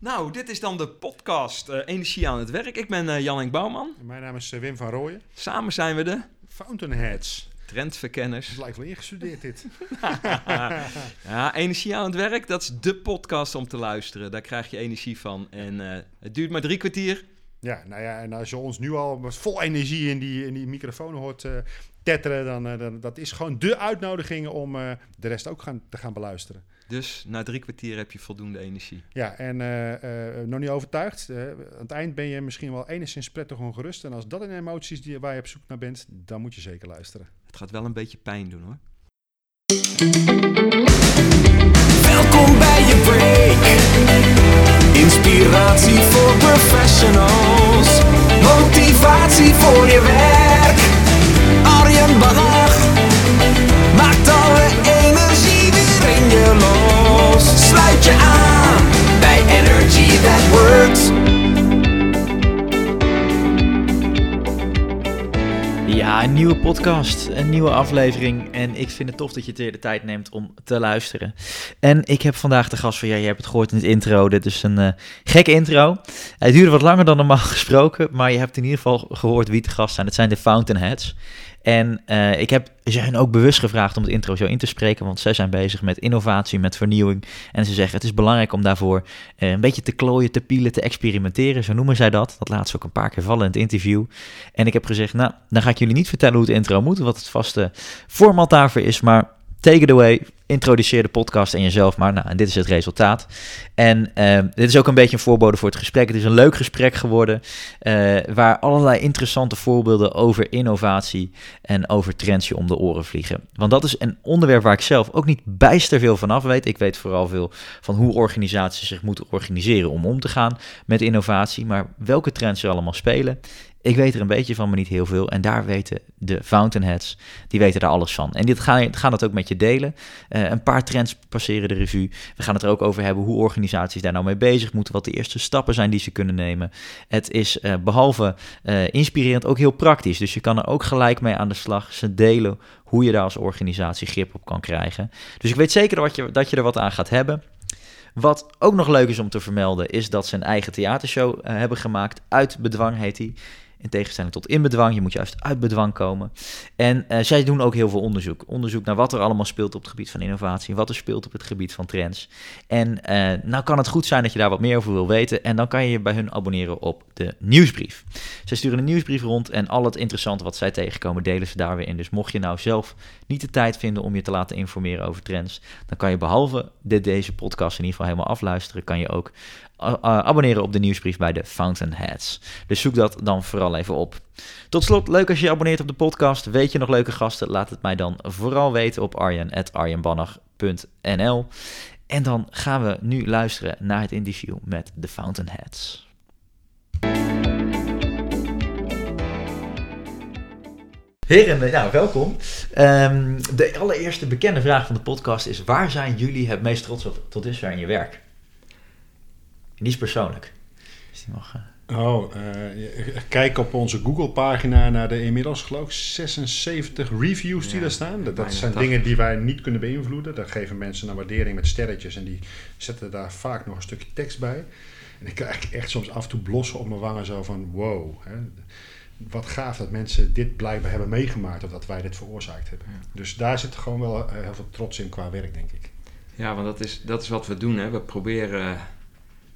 Nou, dit is dan de podcast eh, Energie aan het werk. Ik ben uh, Jan Bouwman. Mijn naam is uh, Wim van Rooyen. Samen zijn we de... Fountainheads. Trendverkenners. Het lijkt wel ingestudeerd dit. ja, Energie aan het werk, dat is de podcast om te luisteren. Daar krijg je energie van. En het duurt maar drie kwartier. Ja, nou ja, en als je ons nu al vol energie in die, in die microfoon hoort tetteren, dan, dan dat is gewoon de uitnodiging om de rest ook gaan, te gaan beluisteren. Dus na drie kwartier heb je voldoende energie. Ja, en uh, uh, nog niet overtuigd. Uh, aan het eind ben je misschien wel enigszins prettig ongerust. En als dat een emoties die, waar je op zoek naar bent, dan moet je zeker luisteren. Het gaat wel een beetje pijn doen hoor. Welkom bij je break. Inspiratie voor professionals. Motivatie voor je werk. Een nieuwe podcast, een nieuwe aflevering. En ik vind het tof dat je weer de tijd neemt om te luisteren. En ik heb vandaag de gast van, ja, je hebt het gehoord in het intro. Dit is een uh, gekke intro. Hij duurde wat langer dan normaal gesproken, maar je hebt in ieder geval gehoord wie te gast zijn. Het zijn de Fountainheads. En uh, ik heb ze hen ook bewust gevraagd om het intro zo in te spreken, want zij zijn bezig met innovatie, met vernieuwing. En ze zeggen het is belangrijk om daarvoor uh, een beetje te klooien, te pielen, te experimenteren. Zo noemen zij dat. Dat laat ze ook een paar keer vallen in het interview. En ik heb gezegd, nou, dan ga ik jullie niet vertellen hoe het intro moet, wat het vaste format daarvoor is, maar take it away introduceer de podcast en jezelf maar. Nou, en dit is het resultaat. En uh, dit is ook een beetje een voorbode voor het gesprek. Het is een leuk gesprek geworden, uh, waar allerlei interessante voorbeelden over innovatie en over trends je om de oren vliegen. Want dat is een onderwerp waar ik zelf ook niet bijster veel van af weet. Ik weet vooral veel van hoe organisaties zich moeten organiseren om om te gaan met innovatie, maar welke trends er allemaal spelen. Ik weet er een beetje van, maar niet heel veel. En daar weten de Fountainheads, die weten daar alles van. En dit gaan, gaan het ook met je delen. Uh, een paar trends passeren de revue. We gaan het er ook over hebben hoe organisaties daar nou mee bezig moeten. Wat de eerste stappen zijn die ze kunnen nemen. Het is uh, behalve uh, inspirerend ook heel praktisch. Dus je kan er ook gelijk mee aan de slag. Ze delen hoe je daar als organisatie grip op kan krijgen. Dus ik weet zeker dat je, dat je er wat aan gaat hebben. Wat ook nog leuk is om te vermelden, is dat ze een eigen theatershow hebben gemaakt. Uit bedwang heet die. In tegenstelling tot in bedwang. Je moet juist uit bedwang komen. En uh, zij doen ook heel veel onderzoek. Onderzoek naar wat er allemaal speelt op het gebied van innovatie. Wat er speelt op het gebied van trends. En uh, nou kan het goed zijn dat je daar wat meer over wil weten. En dan kan je je bij hun abonneren op de nieuwsbrief. Zij sturen een nieuwsbrief rond. En al het interessante wat zij tegenkomen delen ze daar weer in. Dus mocht je nou zelf niet de tijd vinden om je te laten informeren over trends. Dan kan je behalve de, deze podcast in ieder geval helemaal afluisteren. Kan je ook abonneren op de nieuwsbrief bij de Fountainheads. Dus zoek dat dan vooral even op. Tot slot, leuk als je je abonneert op de podcast. Weet je nog leuke gasten? Laat het mij dan vooral weten op arjen.arjenbannach.nl. En dan gaan we nu luisteren naar het interview met de Fountainheads. Heren, nou welkom. Um, de allereerste bekende vraag van de podcast is: waar zijn jullie het meest trots op tot dusver in je werk? Die is persoonlijk. Dus die mag, uh... Oh, uh, kijk op onze Google-pagina naar de inmiddels geloof ik 76 reviews die ja, daar staan. Dat, dat zijn dingen die wij niet kunnen beïnvloeden. Daar geven mensen een waardering met sterretjes en die zetten daar vaak nog een stukje tekst bij. En ik krijg echt soms af en toe blossen op mijn wangen zo van wow. Hè. Wat gaaf dat mensen dit blijkbaar hebben meegemaakt of dat wij dit veroorzaakt hebben. Ja. Dus daar zit gewoon wel heel veel trots in qua werk, denk ik. Ja, want dat is, dat is wat we doen. Hè. We proberen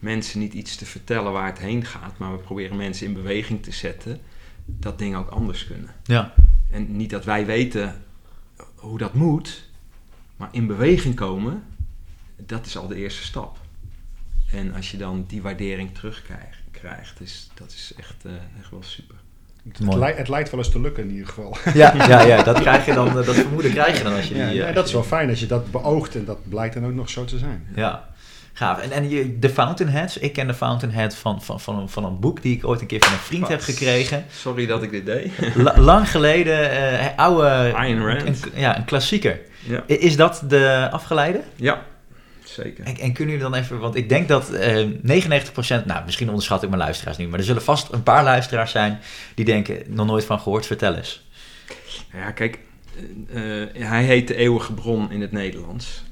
mensen niet iets te vertellen waar het heen gaat, maar we proberen mensen in beweging te zetten dat dingen ook anders kunnen. Ja. En niet dat wij weten hoe dat moet, maar in beweging komen, dat is al de eerste stap. En als je dan die waardering terugkrijgt, is, dat is echt, uh, echt wel super. Het, lijkt, het, lijkt wel eens te lukken in ieder geval. Ja, ja, ja dat, krijg je dan, dat vermoeden krijg je dan als je ja, die... Ja, dat is wel fijn als je dat beoogt en dat blijkt dan ook nog zo te zijn. Ja, Gaaf. En, en je, de Fountainheads, ik ken de Fountainhead van, van, van, een, van een boek die ik ooit een keer van een vriend heb gekregen. Sorry dat ik dit deed. La, lang geleden, uh, oude... Ayn Rand. Een, ja, een klassieker. Ja. Is dat de afgeleide? Ja, zeker. En, en, kunnen jullie dan even, want ik denk dat uh, 99%, nou misschien onderschat ik mijn luisteraars nu, maar er zullen vast een paar luisteraars zijn die denken, nog nooit van gehoord, vertel eens. Ja, kijk, uh, hij heet de eeuwige bron in het Nederlands.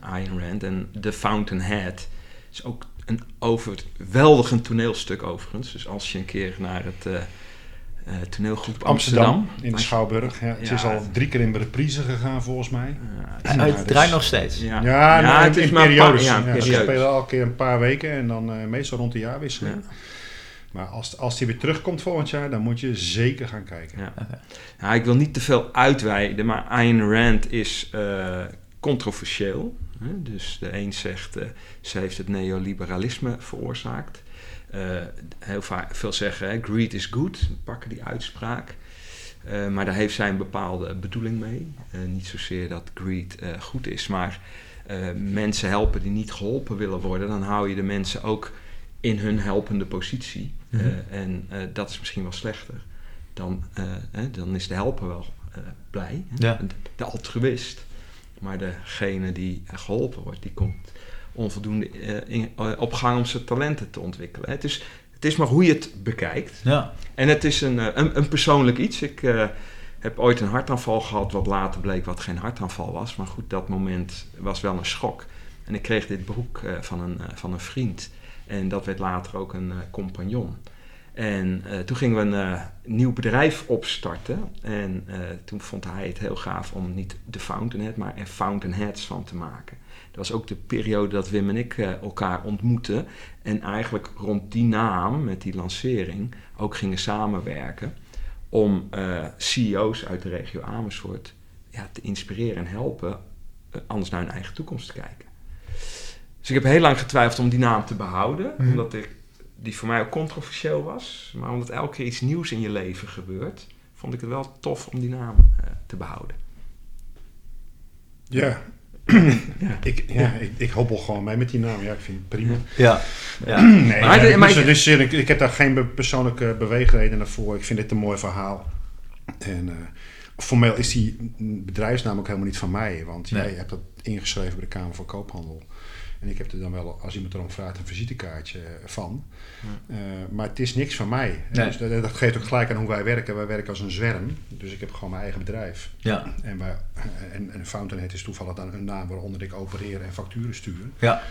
Ayn Rand en The Fountainhead is ook een overweldigend toneelstuk overigens. Dus als je een keer naar het uh, uh, toneelgroep Amsterdam... Amsterdam in de Schouwburg. Ja, het Ja, is al drie keer in de reprise gegaan volgens mij. Ja, En Ja, het dus- draait nog steeds. ja. Ja, nou, het is in maar een periodes. paar- ja, Ja, ze spelen al een keer een paar weken en dan eh, meestal rond de jaarwisseling. Ja. Maar als, als die weer terugkomt volgend jaar, dan moet je zeker gaan kijken. Ja. Oké. Ja, ik wil niet te veel uitweiden, maar Ayn Rand is eh, controversieel. Hè? Dus de een zegt, eh, ze heeft het neoliberalisme veroorzaakt. Eh, heel vaak, veel zeggen, greed is good, pakken die uitspraak. Eh, maar daar heeft zij een bepaalde bedoeling mee. Niet zozeer dat greed goed is, maar mensen helpen die niet geholpen willen worden, dan hou je de mensen ook in hun helpende positie. Mhm. En dat is misschien wel slechter. Dan, eh, dan is de helper wel blij? Ja. de, de altruïst. Maar degene die eh, geholpen wordt, die komt onvoldoende eh, in- eh, op gang om zijn talenten te ontwikkelen. Het is, het is maar hoe je het bekijkt. Ja. En het is een, eh, een, een persoonlijk iets. Ik heb ooit een hartaanval gehad, wat later bleek wat geen hartaanval was. Maar goed, dat moment was wel een schok. En ik kreeg dit boek eh, van, een, van een vriend. En dat werd later ook een compagnon. En eh, toen gingen we een eh, nieuw bedrijf opstarten. En eh, toen vond hij het heel gaaf om niet de Fountainhead, maar er Fountainheads van te maken. Dat was ook de periode dat Wim en ik elkaar ontmoetten. En eigenlijk rond die naam, met die lancering, ook gingen samenwerken. Om CEO's uit de regio Amersfoort ja, te inspireren en helpen anders naar hun eigen toekomst te kijken. Dus ik heb heel lang getwijfeld om die naam te behouden. Mhm. Omdat ik, die voor mij ook controversieel was. Maar omdat elke keer iets nieuws in je leven gebeurt, vond ik het wel tof om die naam eh, te behouden. Ja. Ja. Ik, ja, ik, ik hobbel gewoon mee met die naam. Ja, ik vind het prima. Ja. ja. Nee, Maar ja, het- maar dus, ik- dus, ik, ik heb daar geen persoonlijke beweegreden voor. Ik vind dit een mooi verhaal. En eh, formeel is die bedrijfsnaam ook helemaal niet van mij. Want Nee. jij hebt dat ingeschreven bij de Kamer van Koophandel. En ik heb er dan wel, als iemand erom vraagt, een visitekaartje van. Eh, maar het is niks van mij. Nee. Dus dat, dat geeft ook gelijk aan hoe wij werken. Wij werken als een zwerm. Dus ik heb gewoon mijn eigen bedrijf. Ja. En, wij, en, en Fountainhead is toevallig dan een naam waaronder ik opereer en facturen stuur. Ja.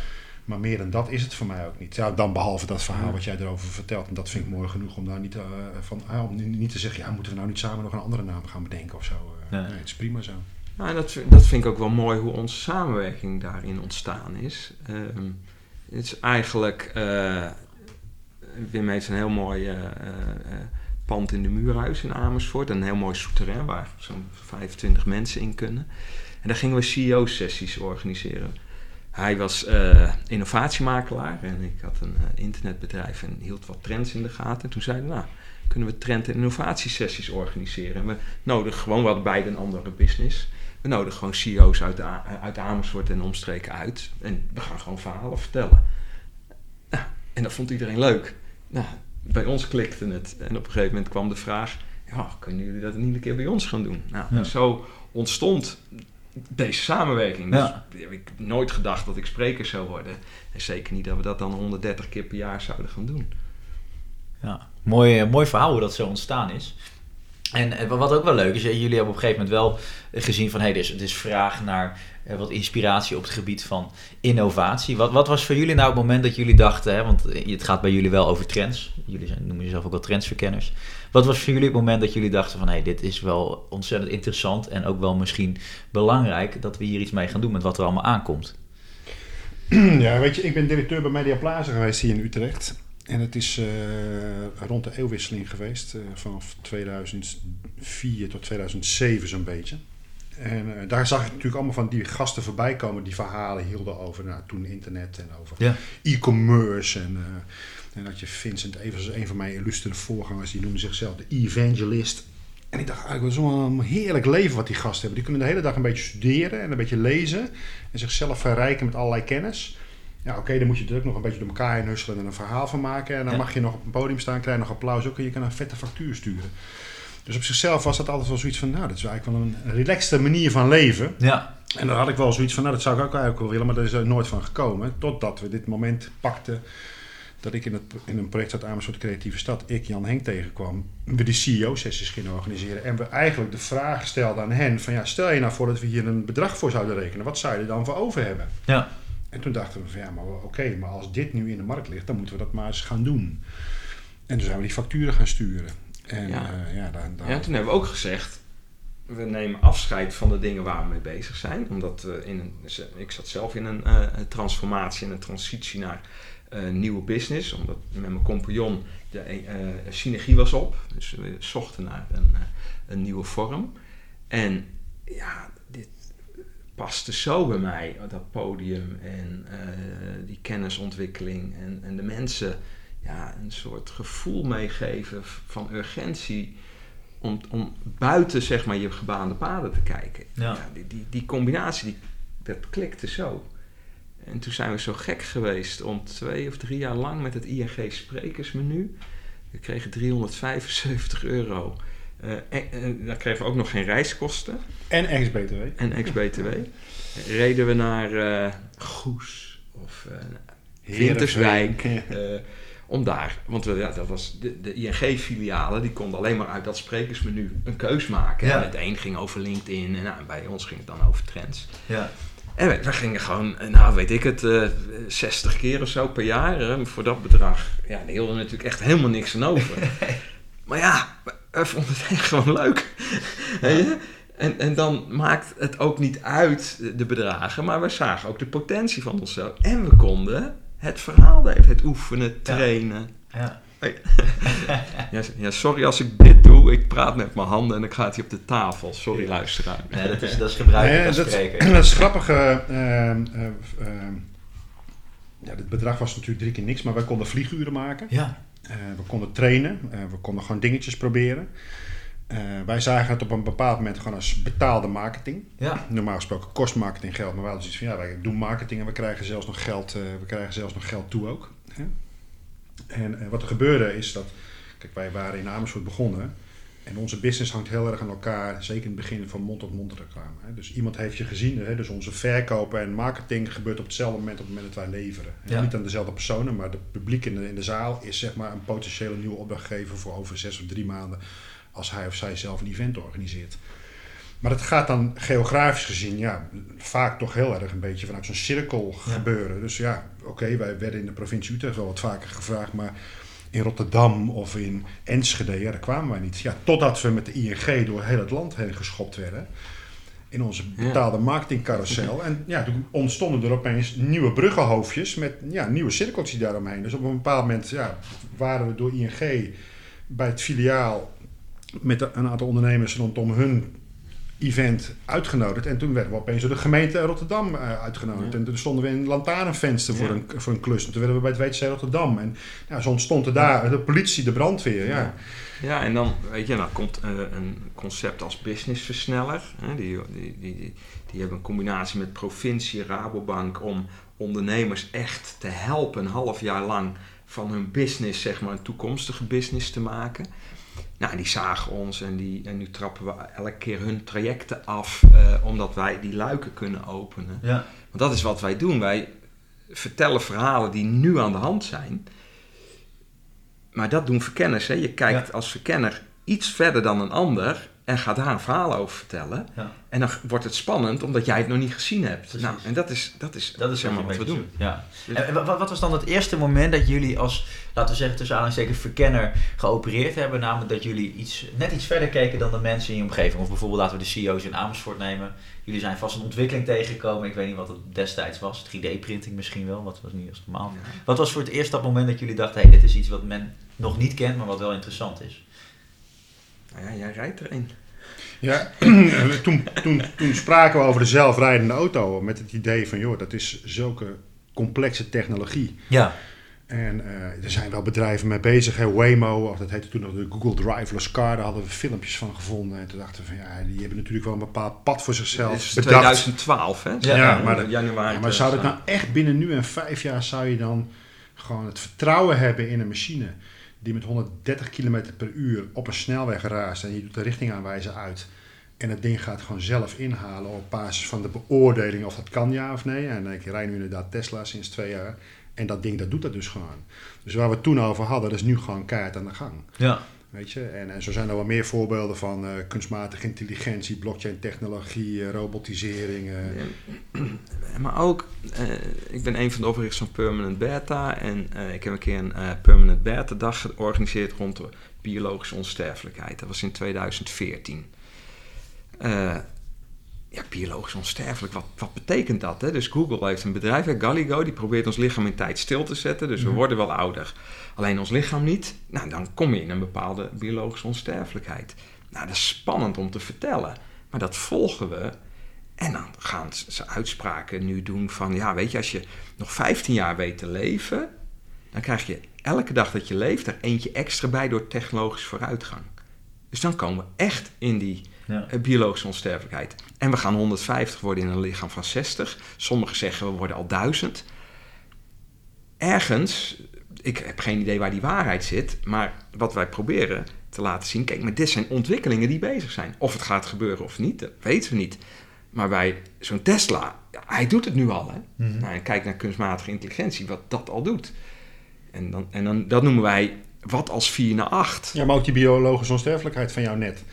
Maar meer dan dat is het voor mij ook niet. Ja, dan behalve dat verhaal Ja. wat jij erover vertelt. En dat vind ik mooi genoeg om daar niet, eh, van, ah, om niet te zeggen... ja, moeten we nou niet samen nog een andere naam gaan bedenken of zo. Eh, Nee. nee, het is prima zo. Nou, en dat, vind- dat vind ik ook wel mooi hoe onze samenwerking daarin ontstaan is. Ehm, het is eigenlijk. eh, Wim heeft een heel mooi eh, eh, eh, pand in de muurhuis in Amersfoort. Een heel mooi souterrain waar zo'n 25 mensen in kunnen. En daar gingen we CEO-sessies organiseren. Hij was eh, innovatiemakelaar en ik had een eh, internetbedrijf en hield wat trends in de gaten. En toen zeiden we, nou, kunnen we trend- en innovatiesessies organiseren? En we nodigen gewoon, hadden beide een andere business. We nodigen gewoon CEO's uit, A- uit Amersfoort en omstreken uit. En we gaan gewoon verhalen vertellen. Nou, en dat vond iedereen leuk. Nou, bij ons klikte het. En op een gegeven moment kwam de vraag... Ja, kunnen jullie dat niet een keer bij ons gaan doen? Nou, Ja. zo ontstond deze samenwerking. Ja. Dus ik heb nooit gedacht dat ik spreker zou worden. En zeker niet dat we dat dan 130 keer per jaar zouden gaan doen. Ja, mooi, eh, mooi verhaal hoe dat zo ontstaan is. En eh, wat ook wel leuk is, eh, jullie hebben op een gegeven moment wel gezien van... hé, hey, is, er is vraag naar wat inspiratie op het gebied van innovatie. Wat, wat was voor jullie nou het moment dat jullie dachten... Hè, want eh, het gaat bij jullie wel over trends. Jullie zijn, noemen jezelf ook wel trendsverkenners. Wat was voor jullie het moment dat jullie dachten van... hé, hey, dit is wel ontzettend interessant en ook wel misschien belangrijk... dat we hier iets mee gaan doen met wat er allemaal aankomt. Ja, weet je, ik ben directeur bij Media Plaza geweest hier in Utrecht. En het is eh, rond de eeuwwisseling geweest, eh, vanaf 2004 tot 2007 zo'n beetje. En eh, daar zag ik natuurlijk allemaal van die gasten voorbij komen die verhalen hielden over nou, toen internet en over Ja. e-commerce. En, eh, en dat je Vincent Evers, een van mijn illustere voorgangers, die noemde zichzelf de evangelist. En ik dacht eigenlijk, wel een heerlijk leven wat die gasten hebben. Die kunnen de hele dag een beetje studeren en een beetje lezen. En zichzelf verrijken met allerlei kennis. Ja, oké, dan moet je er ook nog een beetje door elkaar in husselen en een verhaal van maken. En dan Ja. mag je nog op een podium staan, krijg je nog applaus ook. En je kan een vette factuur sturen. Dus op zichzelf was dat altijd wel zoiets van, nou, dat is eigenlijk wel een relaxte manier van leven. Ja, En dan had ik wel zoiets van, nou, dat zou ik ook eigenlijk wel willen, maar daar is er nooit van gekomen. Totdat we dit moment pakten dat ik in, het, in een project uit Amersfoort Creatieve Stad, ik Jan Henk tegenkwam, we die CEO-sessies gingen organiseren. En we eigenlijk de vraag stelden aan hen van, ja, stel je nou voor dat we hier een bedrag voor zouden rekenen, wat zou je er dan voor over hebben? ja, En toen dachten we van ja, maar oké, maar als dit nu in de markt ligt, dan moeten we dat maar eens gaan doen. En toen zijn we die facturen gaan sturen. En Ja. ja, ja, daar, daar- Ja, toen hebben we ook gezegd, we nemen afscheid van de dingen waar we mee bezig zijn. Omdat we in een, ik zat zelf in een, eh, een transformatie en een transitie naar eh, nieuwe business. Omdat met mijn compagnon de eh, synergie was op. Dus we zochten naar een, eh, een nieuwe vorm. En ja, dit paste zo bij mij, dat podium en eh, die kennisontwikkeling en, en de mensen ja, een soort gevoel meegeven van urgentie om, om buiten zeg maar, je gebaande paden te kijken. Ja. die, die, die combinatie, die, dat klikte zo. En toen zijn we zo gek geweest om twee of drie jaar lang met het ING sprekersmenu. We kregen 375 euro. Eh, en, en daar kregen we ook nog geen reiskosten En ex-BTW. en ex-BTW. Reden we naar eh, Goes of eh, Winterswijk. Eh, om daar, want we, ja, dat was de, de ING-filialen, die konden alleen maar uit dat sprekersmenu een keus maken. Ja. En het een ging over LinkedIn en nou, bij ons ging het dan over trends. Ja. En we, we gingen gewoon, eh, nou weet ik het, eh 60 keer of zo per jaar hè, voor dat bedrag. Ja, daar hielden natuurlijk echt helemaal niks aan over. maar ja, we, vonden het echt gewoon leuk. En, en dan maakt het ook niet uit de bedragen, maar we zagen ook de potentie van onszelf. En we konden het verhaal even, het oefenen, trainen. Ja. Ja, ja, sorry als ik dit doe, ik praat met mijn handen en ik ga het hier op de tafel. Sorry luisteraar. Nee, dat is, dat is gebruikelijk Nee, als dat, spreker. dat is grappig. eh, ehm, eh, ehm, ja, het bedrag was natuurlijk drie keer niks, maar wij konden vlieguren maken. Ja. Eh, we konden trainen, eh, we konden gewoon dingetjes proberen. Eh, wij zagen het op een bepaald moment gewoon als betaalde marketing. Ja. Normaal gesproken kost marketing geld, maar we hadden zoiets van ja, wij doen marketing en we krijgen zelfs nog geld, eh, we krijgen zelfs nog geld toe ook. Hè? En eh, wat er gebeurde is dat, kijk, wij waren in Amersfoort begonnen en onze business hangt heel erg aan elkaar, zeker in het begin van mond-tot-mond reclame. Hè? Dus iemand heeft je gezien, hè? dus onze verkopen en marketing gebeurt op hetzelfde moment op het moment dat wij leveren. Ja. Niet aan dezelfde personen, maar het publiek in de, in de zaal is zeg maar een potentiële nieuwe opdrachtgever voor over zes of drie maanden als hij of zij zelf een event organiseert. Maar dat gaat dan geografisch gezien, ja, vaak toch heel erg een beetje vanuit zo'n cirkel Ja. gebeuren. Dus ja, oké, wij werden in de provincie Utrecht wel wat vaker gevraagd, maar in Rotterdam of in Enschede, ja, daar kwamen wij niet. Ja, totdat we met de ING door heel het land heen geschopt werden. In onze Ja. betaalde marketingcarousel. En ja, toen ontstonden er opeens nieuwe bruggenhoofdjes met ja, nieuwe cirkeltjes daaromheen. Dus op een bepaald moment ja, waren we door ING bij het filiaal met een aantal ondernemers rondom hun event uitgenodigd. En toen werden we opeens door de gemeente Rotterdam eh, uitgenodigd. Ja. En toen stonden we in een lantaarnvenster voor, Ja. een, voor een klus. En toen werden we bij het WC Rotterdam. En ja, zo ontstond er daar de politie, de brandweer. Ja. Ja. En dan, weet je, dan komt eh, een concept als businessversneller. Hè, die, die, die, die, die hebben een combinatie met provincie, Rabobank om ondernemers echt te helpen een half jaar lang van hun business, zeg maar, een toekomstige business te maken. Nou, die zagen ons en, die, en nu trappen we elke keer hun trajecten af, eh, omdat wij die luiken kunnen openen. Ja. Want dat is wat wij doen. Wij vertellen verhalen die nu aan de hand zijn. Maar dat doen verkenners. Hè? Je kijkt als verkenner iets verder dan een ander en gaat daar een verhaal over vertellen. Ja. En dan wordt het spannend omdat jij het nog niet gezien hebt. Precies. Nou, en dat is, dat is, Dat is zeg wat, maar wat we doen. Ja. Dus- En wa- wat was dan het eerste moment dat jullie als, laten we zeggen tussen aanhalingstekens, verkenner geopereerd hebben? Namelijk dat jullie iets, net iets verder keken dan de mensen in je omgeving. Of bijvoorbeeld laten we de CEO's in Amersfoort nemen. Jullie zijn vast een ontwikkeling tegengekomen. Ik weet niet wat het destijds was. 3D-printing misschien wel. Wat was niet als normaal. Ja. Wat was voor het eerst dat moment dat jullie dachten, hé, hey, dit is iets wat men nog niet kent, maar wat wel interessant is? Nou ja, jij rijdt er een. Ja, toen, toen, toen spraken we over de zelfrijdende auto met het idee van, joh, dat is zulke complexe technologie. Ja. En eh, er zijn wel bedrijven mee bezig, hè, Waymo, of dat heette toen nog de Google Driverless Car, daar hadden we filmpjes van gevonden. En toen dachten we van, ja, die hebben natuurlijk wel een bepaald pad voor zichzelf is bedacht. 2012, hè? Ja, maar, dat- januari. ja, maar zou dat 2012. nou echt binnen nu en vijf jaar, zou je dan gewoon het vertrouwen hebben in een machine die met 130 km per uur op een snelweg raast en je doet de richtingaanwijzer uit. En het ding gaat gewoon zelf inhalen op basis van de beoordeling of dat kan ja of nee. En ik rij nu inderdaad Tesla sinds twee jaar. En dat ding dat doet dat dus gewoon. Dus waar we het toen over hadden, dat is nu gewoon keihard aan de gang. Ja. Weet je? En, en zo zijn er wel meer voorbeelden van uh, kunstmatige intelligentie, blockchain technologie, uh, robotisering. Uh. Maar ook, ik ben een van de oprichters van Permanent Beta. En ik heb een keer een Permanent Beta dag georganiseerd rond de biologische onsterfelijkheid. Dat was in 2014 ja, biologisch onsterfelijk, wat, wat betekent dat? Hè? Dus Google heeft een bedrijf, Galligo, die probeert ons lichaam in tijd stil te zetten. Dus we mhm. worden wel ouder. Alleen ons lichaam niet. Nou, dan kom je in een bepaalde biologische onsterfelijkheid. Nou, dat is spannend om te vertellen. Maar dat volgen we. En dan gaan ze uitspraken nu doen van... Ja, weet je, als je nog 15 jaar weet te leven... dan krijg je elke dag dat je leeft er eentje extra bij door technologisch vooruitgang. Dus dan komen we echt in die ja. Eh, biologische onsterfelijkheid. En we gaan 150 worden in een lichaam van 60. Sommigen zeggen we worden al 1000. Ergens, ik heb geen idee waar die waarheid zit, maar wat wij proberen te laten zien, kijk, maar dit zijn ontwikkelingen die bezig zijn. Of het gaat gebeuren of niet, dat weten we niet. Maar bij zo'n Tesla, hij doet het nu al. Hè? Mhm. nou, kijk naar kunstmatige intelligentie, wat dat al doet. En, dan, en dan, dat noemen wij wat als 4 naar 8. Ja, maar ook die biologische onsterfelijkheid van jou net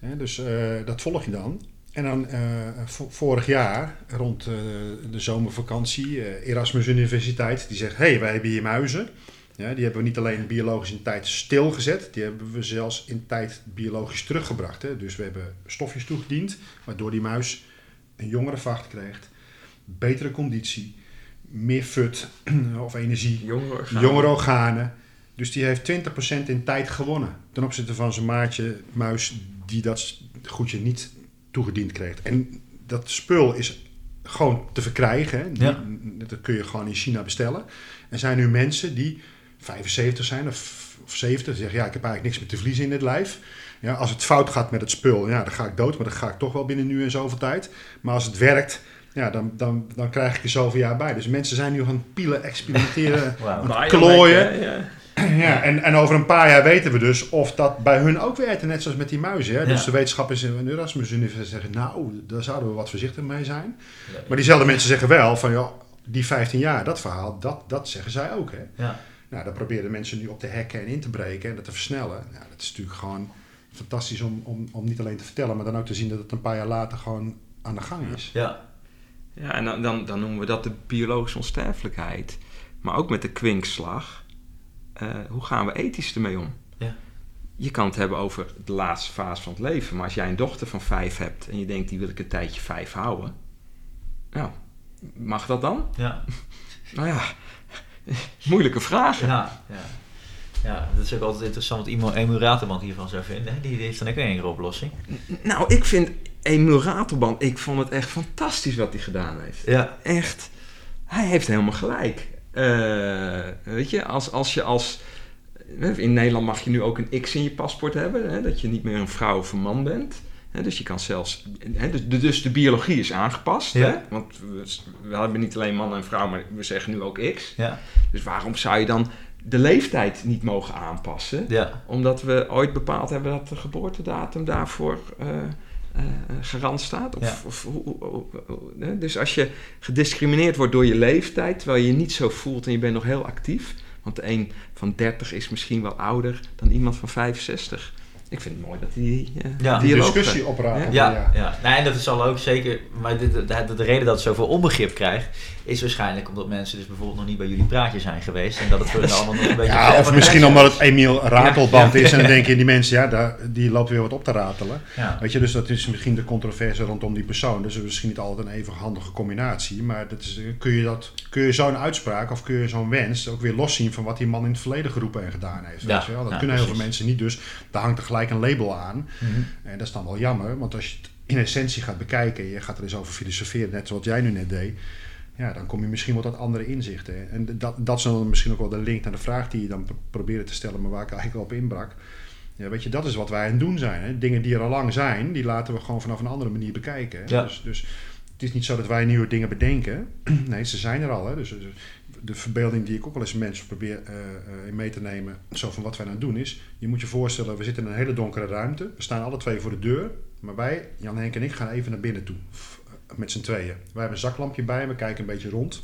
dus uh, dat volg je dan. En dan uh, vorig jaar, rond uh, de zomervakantie, Erasmus Universiteit, die zegt: hey, wij hebben hier muizen. Ja, die hebben we niet alleen biologisch in tijd stilgezet, die hebben we zelfs in tijd biologisch teruggebracht. Hè. Dus we hebben stofjes toegediend, waardoor die muis een jongere vacht krijgt, betere conditie, meer fut of energie, jongere organen. Jongere organen. Dus die heeft 20% in tijd gewonnen ten opzichte van zijn maatje muis die dat goedje niet toegediend kreeg. En dat spul is gewoon te verkrijgen. Ja. Dat kun je gewoon in China bestellen. Er zijn nu mensen die 75 zijn of, of 70 zeggen: Ja, ik heb eigenlijk niks meer te verliezen in dit lijf. Ja, als het fout gaat met het spul, ja, dan ga ik dood, maar dan ga ik toch wel binnen nu en zoveel tijd. Maar als het werkt, ja, dan, dan, dan krijg ik er zoveel jaar bij. Dus mensen zijn nu gaan pielen, experimenteren, wow. klooien. Ja. Ja, en, en over een paar jaar weten we dus of dat bij hun ook werkt, net zoals met die muizen. Hè? Dus de wetenschappers in de Erasmus Universiteit zeggen, nou, daar zouden we wat voorzichtig mee zijn. Maar diezelfde mensen zeggen wel van, ja, die 15 jaar, dat verhaal, dat, dat zeggen zij ook. Hè? Ja. Nou, daar proberen mensen nu op te hacken en in te breken en dat te versnellen. Nou, dat is natuurlijk gewoon fantastisch om, om, om niet alleen te vertellen, maar dan ook te zien dat het een paar jaar later gewoon aan de gang is. Ja, ja en dan, dan, dan noemen we dat de biologische onsterfelijkheid. Maar ook met de kwinkslag hoe gaan we ethisch ermee om? Ja. Je kan het hebben over de laatste fase van het leven, maar als jij een dochter van vijf hebt en je denkt die wil ik een tijdje vijf houden, nou, mag dat dan? Ja. nou ja, moeilijke vraag. Ja, ja. Ja, dat is ook altijd interessant wat Emil Raterband hiervan zou vinden. Die heeft dan ook een enkele oplossing. Nou, ik vind Emil Raterband, ik vond het echt fantastisch wat hij gedaan heeft. Ja. Echt. Hij heeft helemaal gelijk. Uh, weet je, als, als je als. In Nederland mag je nu ook een X in je paspoort hebben, hè, dat je niet meer een vrouw of een man bent. Dus je kan zelfs. Dus, dus de biologie is aangepast. Want we, we, hebben niet alleen man en vrouw, maar we zeggen nu ook X. Ja. Dus waarom zou je dan de leeftijd niet mogen aanpassen? Ja. Omdat we ooit bepaald hebben dat de geboortedatum daarvoor. Uh, uh, garant staat? Of, of dus als je gediscrimineerd wordt door je leeftijd, terwijl je je niet zo voelt en je bent nog heel actief, want de een van 30 is misschien wel ouder dan iemand van 65 ik vind het mooi dat die, uh, ja. die discussie opraken. Ja, ja. ja. Nee, en dat is al ook zeker. Maar de, de, de, de, reden dat het zoveel onbegrip krijgt, is waarschijnlijk omdat mensen dus bijvoorbeeld nog niet bij jullie praatje zijn geweest. En dat het voor hen allemaal nog een beetje. Ja, of misschien omdat het Emiel Ratelband is. En dan denken die mensen, ja, daar, die loopt weer wat op te ratelen. Weet je, dus dat is misschien de controverse rondom die persoon. Dus misschien niet altijd een even handige combinatie. Maar dat is, kun je, dat, kun je zo'n uitspraak of kun je zo'n wens ook weer loszien van wat die man in het verleden geroepen en gedaan heeft. Weet je wel? Dat kunnen heel veel mensen niet. Dus daar hangt er gelijk een label aan. Mhm. En dat is dan wel jammer, want als je het in essentie gaat bekijken, je gaat er eens over filosoferen, net zoals jij nu net deed, ja, dan kom je misschien wat tot andere inzichten. En dat, dat is dan misschien ook wel de link naar de vraag die je dan probeerde te stellen, maar waar ik eigenlijk op inbrak. Ja, weet je, dat is wat wij aan het doen zijn. Hè? Dingen die er al lang zijn, die laten we gewoon vanaf een andere manier bekijken. Hè? Dus, dus het is niet zo dat wij nieuwe dingen bedenken. nee, ze zijn er al. Hè? Dus, dus de verbeelding die ik ook wel eens mensen probeer uh, mee te nemen, zo van wat wij aan het doen is, je moet je voorstellen, we zitten in een hele donkere ruimte, we staan alle twee voor de deur, maar wij, Jan Henk en ik, gaan even naar binnen toe, eh, met z'n tweeën. Wij hebben een zaklampje bij, we kijken een beetje rond.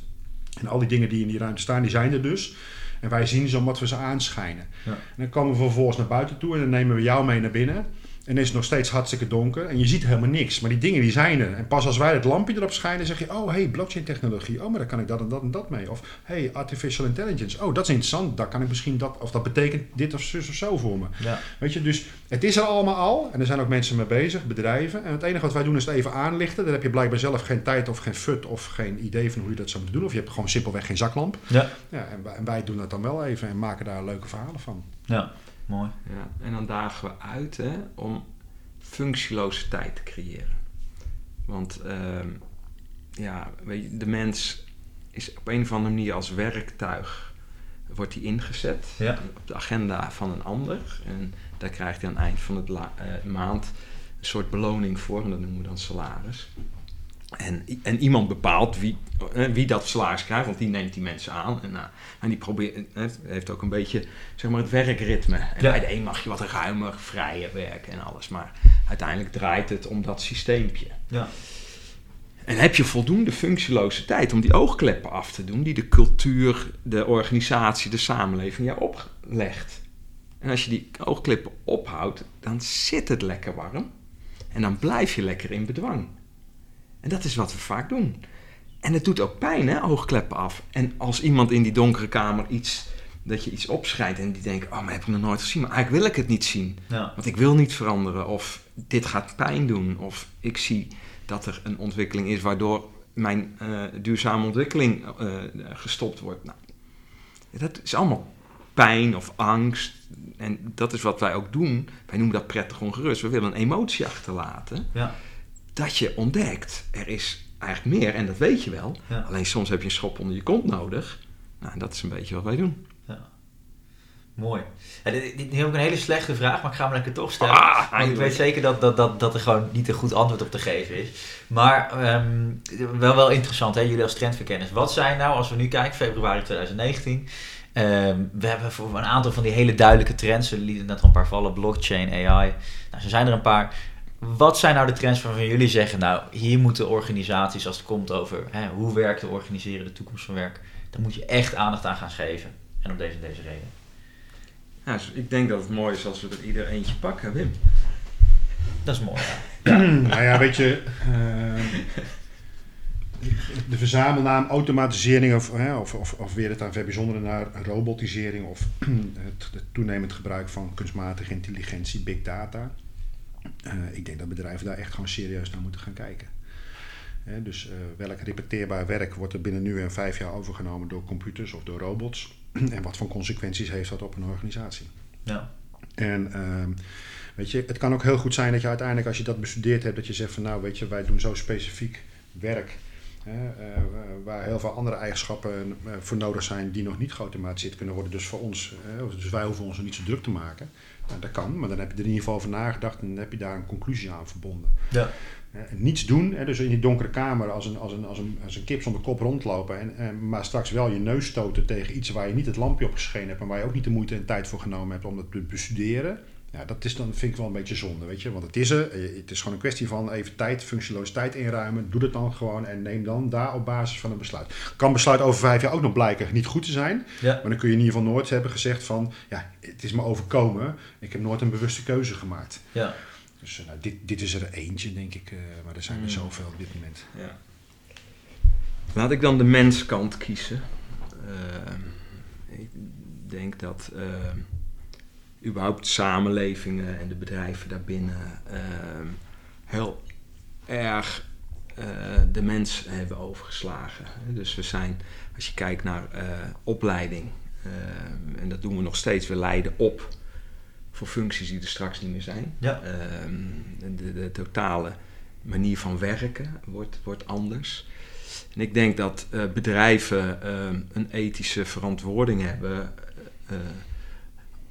En al die dingen die in die ruimte staan, die zijn er dus. En wij zien ze omdat we ze aanschijnen. Ja. En dan komen we vervolgens naar buiten toe en dan nemen we jou mee naar binnen. En is het nog steeds hartstikke donker en je ziet helemaal niks. Maar die dingen die zijn er. En pas als wij het lampje erop schijnen, zeg je: Oh, hey, blockchain technologie. Oh, maar daar kan ik dat en dat en dat mee. Of hey, artificial intelligence. Oh, dat is interessant. Daar kan ik misschien dat, of dat betekent dit of zus of zo voor me. Ja. Weet je, dus het is er allemaal al. En er zijn ook mensen mee bezig, bedrijven. En het enige wat wij doen is het even aanlichten. Dan heb je blijkbaar zelf geen tijd of geen fut of geen idee van hoe je dat zou moeten doen. Of je hebt gewoon simpelweg geen zaklamp. Ja. Ja, en, wij, en wij doen dat dan wel even en maken daar leuke verhalen van. ja, mooi. Ja, en dan dagen we uit hè, om functieloze tijd te creëren. Want ehm, ja, weet je, de mens is op een of andere manier als werktuig wordt hij ingezet Ja. op de agenda van een ander. En daar krijgt hij aan het eind van de maand een soort beloning voor. En dat noemen we dan salaris. En, en iemand bepaalt wie, eh, wie dat salaris krijgt, want die neemt die mensen aan. En, nou, en die probeert, eh, heeft ook een beetje zeg maar, het werkritme. En Ja. bij de een mag je wat ruimer, vrijer werken en alles. Maar uiteindelijk draait het om dat systeempje. Ja. En heb je voldoende functieloze tijd om die oogkleppen af te doen, die de cultuur, de organisatie, de samenleving jou oplegt? En als je die oogkleppen ophoudt, dan zit het lekker warm. En dan blijf je lekker in bedwang. En dat is wat we vaak doen. En het doet ook pijn, hè, oogkleppen af. En als iemand in die donkere kamer iets, dat je iets opschrijft en die denkt, oh, maar heb ik nog nooit gezien. Maar eigenlijk wil ik het niet zien. Ja. Want ik wil niet veranderen. Of dit gaat pijn doen. Of ik zie dat er een ontwikkeling is waardoor mijn eh, duurzame ontwikkeling eh, gestopt wordt. Nou, dat is allemaal pijn of angst. En dat is wat wij ook doen. Wij noemen dat prettig ongerust. We willen een emotie achterlaten. Ja. Dat je ontdekt, er is eigenlijk meer. En dat weet je wel. Ja. Alleen soms heb je een schop onder je kont nodig. Nou, en dat is een beetje wat wij doen. Mooi. Ja, dit, dit, heb ik een hele slechte vraag, maar ik ga hem lekker toch stellen. Ah, Want ik eindelijk. weet zeker dat, dat, dat, dat er gewoon niet een goed antwoord op te geven is. Maar ehm, wel, wel interessant, hè? jullie als trendverkenners. Wat zijn nou, als we nu kijken, februari 2019... ehm, we hebben voor een aantal van die hele duidelijke trends, we lieten net al een paar vallen, blockchain, AI. Nou, zo zijn er een paar. Wat zijn nou de trends waarvan jullie zeggen, nou, hier moeten organisaties, als het komt over hè, hoe werken, organiseren, de toekomst van werk, dan moet je echt aandacht aan gaan geven. En om deze en deze reden. Ja, dus ik denk dat het mooi is als we er ieder eentje pakken, Wim. Dat is mooi. Ja. nou ja, weet je, eh, de verzamelnaam automatisering of, hè, of, of, of weer het aan bijzondere naar robotisering of het, het toenemend gebruik van kunstmatige intelligentie, big data. Eh, ik denk dat bedrijven daar echt gewoon serieus naar moeten gaan kijken. Hè, dus eh, welk repeteerbaar werk wordt er binnen nu en vijf jaar overgenomen door computers of door robots? en wat voor consequenties heeft dat op een organisatie? Ja. En ehm, weet je, het kan ook heel goed zijn dat je uiteindelijk, als je dat bestudeerd hebt, dat je zegt van nou, weet je, wij doen zo specifiek werk. Hè, eh, waar heel veel andere eigenschappen voor nodig zijn die nog niet geautomatiseerd kunnen worden. Dus voor ons, dus wij hoeven ons er niet zo druk te maken. Nou, dat kan, maar dan heb je er in ieder geval over nagedacht en dan heb je daar een conclusie aan verbonden. Ja. Hè, en niets doen, hè, dus in die donkere kamer als een, als een, als een, als een kip zonder kop rondlopen. En, en, maar straks wel je neus stoten tegen iets waar je niet het lampje op geschenen hebt. En waar je ook niet de moeite en tijd voor genomen hebt om dat te bestuderen. Ja, dat is dan, vind ik wel een beetje zonde, weet je. Want het is er. eh, Het is gewoon een kwestie van even tijd, functieloos tijd inruimen. Doe dat dan gewoon en neem dan daar op basis van een besluit. Kan besluit over vijf jaar ook nog blijken niet goed te zijn. Ja. Maar dan kun je in ieder geval nooit hebben gezegd van... Ja, het is me overkomen. Ik heb nooit een bewuste keuze gemaakt. Ja. Dus eh, nou, dit, dit is er eentje, denk ik. eh, maar er zijn er Mm. zoveel op dit moment. Ja. Laat ik dan de menskant kiezen. Ik denk dat überhaupt samenlevingen en de bedrijven daarbinnen ehm, heel erg eh, de mens hebben overgeslagen. Dus we zijn, als je kijkt naar eh, opleiding, ehm, en dat doen we nog steeds, we leiden op voor functies die er straks niet meer zijn. Ja. Ehm, de, de totale manier van werken wordt, wordt anders. En ik denk dat eh, bedrijven een ethische verantwoording hebben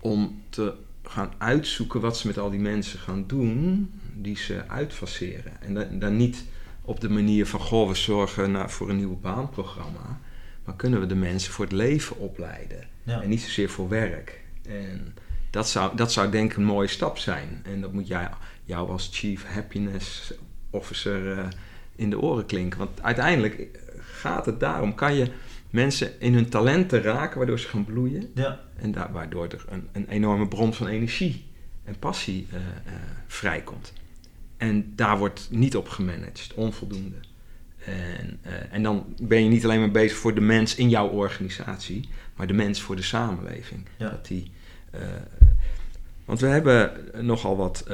om te gaan uitzoeken wat ze met al die mensen gaan doen die ze uitfaceren. En da- dan niet op de manier van, goh, we zorgen nou, voor een nieuwe baanprogramma. Maar kunnen we de mensen voor het leven opleiden? Ja. En niet zozeer voor werk. En dat zou, dat zou denk ik een mooie stap zijn. En dat moet jij, jou als Chief Happiness Officer eh, in de oren klinken. Want uiteindelijk gaat het daarom. Kan je mensen in hun talenten raken, waardoor ze gaan bloeien. Ja. En daar, waardoor er een, een enorme bron van energie en passie eh, eh, vrijkomt. En daar wordt niet op gemanaged, onvoldoende. En, eh, en dan ben je niet alleen maar bezig voor de mens in jouw organisatie, maar de mens voor de samenleving. Ja. Dat die, want we hebben nogal wat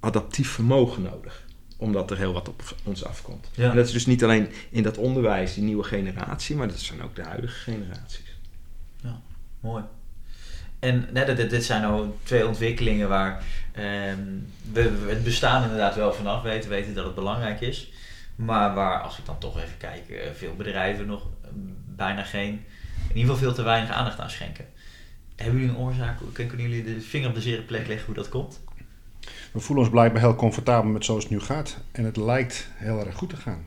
adaptief vermogen nodig, omdat er heel wat op ons afkomt. Ja. En dat is dus niet alleen in dat onderwijs, die nieuwe generatie, maar dat zijn ook de huidige generaties. Mooi. En net, dit, dit zijn nou twee ontwikkelingen waar ehm, we, we het bestaan inderdaad wel vanaf weten, weten dat het belangrijk is. Maar waar, als ik dan toch even kijk, eh, veel bedrijven nog eh, bijna geen, in ieder geval veel te weinig aandacht aan schenken. Hebben jullie een oorzaak? Kunnen jullie de vinger op de zere plek leggen hoe dat komt? We voelen ons blijkbaar heel comfortabel met zoals het nu gaat. En het lijkt heel erg goed te gaan.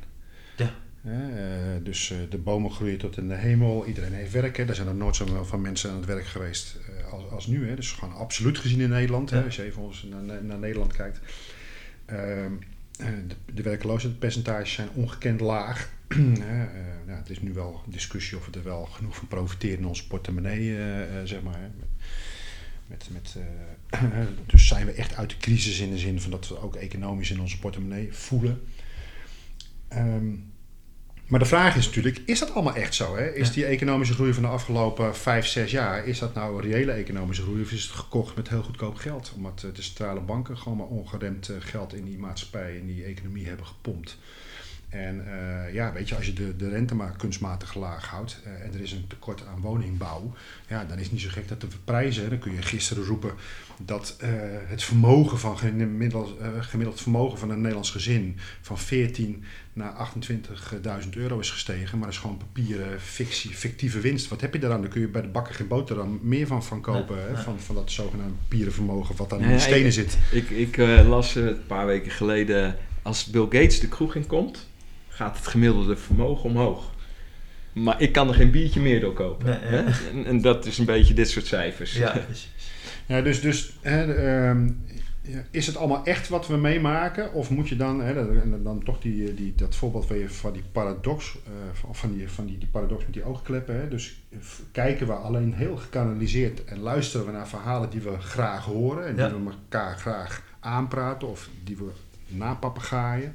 Ja. Eh, dus eh, de bomen groeien tot in de hemel. Iedereen heeft werk. Hè. Er zijn er nooit zoveel van mensen aan het werk geweest eh, als, als nu. Hè. Dus gewoon absoluut gezien in Nederland. Hè, als je even ons naar, naar Nederland kijkt. Ehm, eh, de, de werkloosheidspercentages zijn ongekend laag. Nou, het is nu wel discussie of we er wel genoeg van profiteren in onze portemonnee, zeg maar. Hè. Met, met, eh, dus zijn we echt uit de crisis in de zin van dat we ook economisch in onze portemonnee voelen. Ehm, maar de vraag is natuurlijk, is dat allemaal echt zo? Hè? Is Ja. die economische groei van de afgelopen vijf, zes jaar, is dat nou een reële economische groei of is het gekocht met heel goedkoop geld? Omdat eh, de centrale banken gewoon maar ongeremd eh, geld in die maatschappij, in die economie hebben gepompt. En eh, ja, weet je, als je de, de rente maar kunstmatig laag houdt eh, en er is een tekort aan woningbouw, ja, dan is het niet zo gek dat de prijzen, dan kun je gisteren roepen dat eh, het vermogen van gemiddeld, gemiddeld vermogen van een Nederlands gezin van 14 naar 28.000 euro is gestegen, maar dat is gewoon papieren fictie, fictieve winst. Wat heb je daaraan? Dan kun je bij de bakker geen boterham meer van, van kopen, hè? Van, van dat zogenaamde papieren vermogen wat dan Ja, in de stenen ik- zit. Ik, ik eh, las een paar weken geleden, als Bill Gates de kroeg in komt, gaat het gemiddelde vermogen omhoog. Maar ik kan er geen biertje meer door kopen. Nee, ja. hè? En, en dat is een beetje dit soort cijfers. Ja, precies. Ja, dus, dus hè, ehm, ja, is het allemaal echt wat we meemaken? Of moet je dan, hè, dan toch die, die, dat voorbeeld van, je, van die paradox, eh, van, van, die, van die, die paradox met die oogkleppen. Hè? Dus f- kijken we alleen heel gekanaliseerd en luisteren we naar verhalen die we graag horen en Ja. die we elkaar graag aanpraten of die we napapegaaien.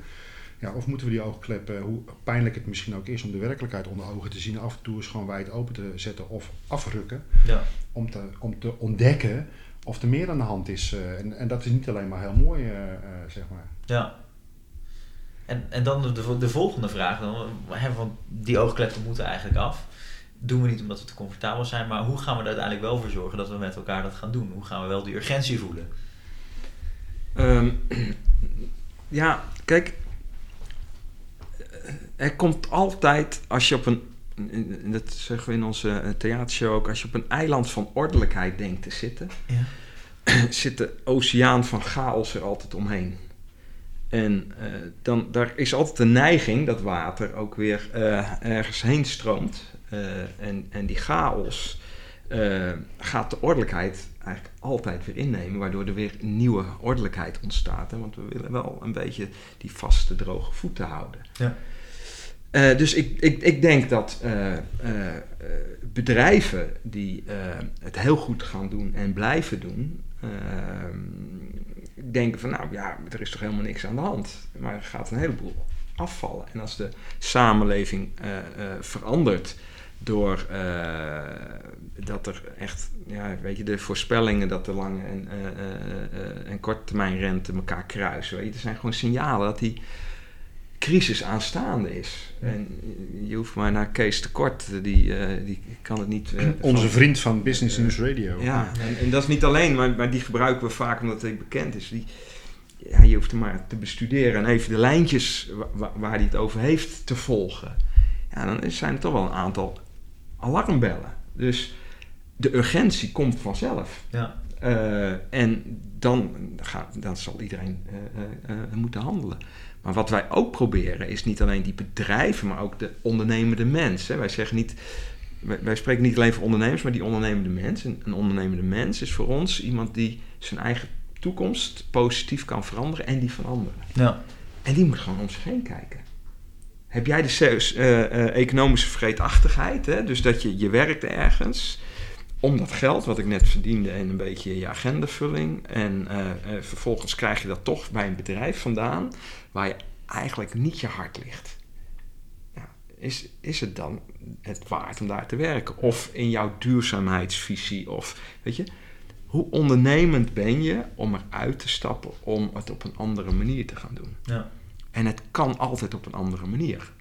Ja, of moeten we die oogkleppen, hoe pijnlijk het misschien ook is om de werkelijkheid onder ogen te zien, af en toe eens gewoon wijd open te zetten of afrukken Ja. om te, om te ontdekken of er meer aan de hand is. eh, en, en dat is niet alleen maar heel mooi, eh, eh, zeg maar. Ja. En, en dan de, de, de volgende vraag, dan, hè, want die oogkleppen moeten eigenlijk af. Doen we niet omdat we te comfortabel zijn, maar hoe gaan we er uiteindelijk wel voor zorgen dat we met elkaar dat gaan doen? Hoe gaan we wel die urgentie voelen? Ehm, ja, kijk. Er komt altijd, als je op een. en Dat zeggen we in onze eh, theatershow ook. Als je op een eiland van ordelijkheid denkt te zitten. Ja. zit de oceaan van chaos er altijd omheen. En eh, dan, daar is altijd de neiging dat water ook weer eh, ergens heen stroomt. En, en die chaos gaat de ordelijkheid eigenlijk altijd weer innemen, waardoor er weer nieuwe ordelijkheid ontstaat. Hè? Want we willen wel een beetje die vaste, droge voeten houden. Ja. Eh, dus ik, ik, ik denk dat eh, eh, bedrijven die het heel goed gaan doen en blijven doen, ehm, denken van nou ja, er is toch helemaal niks aan de hand. Maar er gaat een heleboel afvallen. En als de samenleving verandert door dat er echt, ja, weet je, de voorspellingen dat de lange en, en korte termijn rente elkaar kruisen. Weet je, er zijn gewoon signalen dat die crisis aanstaande is. En je hoeft maar naar Kees Tekort, die, eh, die kan het niet... eh, Onze van- vriend van Business News Radio. ja, en, en dat is niet alleen, maar, maar die gebruiken we vaak omdat hij bekend is. Die, ja, je hoeft hem maar te bestuderen en even de lijntjes wa- wa- waar hij het over heeft te volgen. Ja, dan zijn er toch wel een aantal alarmbellen. Dus de urgentie komt vanzelf. Ja. Eh, en dan, gaat, dan zal iedereen moeten handelen. Maar wat wij ook proberen is niet alleen die bedrijven, maar ook de ondernemende mens. Hè. Wij zeggen niet, wij, wij spreken niet alleen voor ondernemers, maar die ondernemende mens. En een ondernemende mens is voor ons iemand die zijn eigen toekomst positief kan veranderen en die van anderen. Ja. En die moet gewoon om zich heen kijken. heb jij de uh, uh, economische vreedachtigheid. Hè? Dus dat je, je werkt ergens om dat geld wat ik net verdiende en een beetje je agendavulling. En uh, vervolgens krijg je dat toch bij een bedrijf vandaan waar je eigenlijk niet je hart ligt. Is, is het dan het waard om daar te werken? Of in jouw duurzaamheidsvisie? Of weet je, hoe ondernemend ben je om eruit te stappen om het op een andere manier te gaan doen? Ja. En het kan altijd op een andere manier.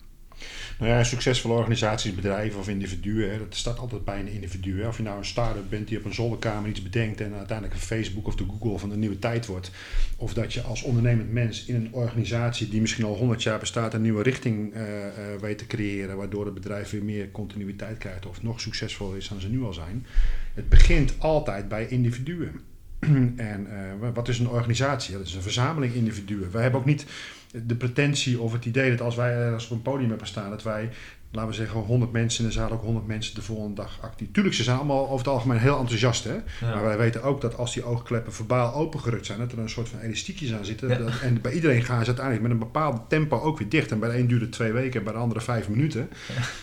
Nou ja, succesvolle organisaties, bedrijven of individuen, hè, dat staat altijd bij een individu. Hè. Of je nou een start-up bent die op een zolderkamer iets bedenkt en uiteindelijk een Facebook of de Google van de nieuwe tijd wordt. Of dat je als ondernemend mens in een organisatie die misschien al 100 jaar bestaat een nieuwe richting uh, uh, weet te creëren, waardoor het bedrijf weer meer continuïteit krijgt of nog succesvoller is dan ze nu al zijn. Het begint altijd bij individuen. en uh, wat is een organisatie? Dat is een verzameling individuen. Wij hebben ook niet de pretentie of het idee dat als wij als op een podium hebben staan, dat wij, laten we zeggen, 100 mensen in de zaal, ook 100 mensen de volgende dag actief. Tuurlijk, ze zijn allemaal over het algemeen heel enthousiast, hè? maar wij weten ook dat als die oogkleppen verbaal opengerukt zijn, dat er een soort van elastiekjes aan zitten. Dat, en bij iedereen gaan ze uiteindelijk met een bepaald tempo ook weer dicht. En bij de een duurt het twee weken, bij de andere vijf minuten.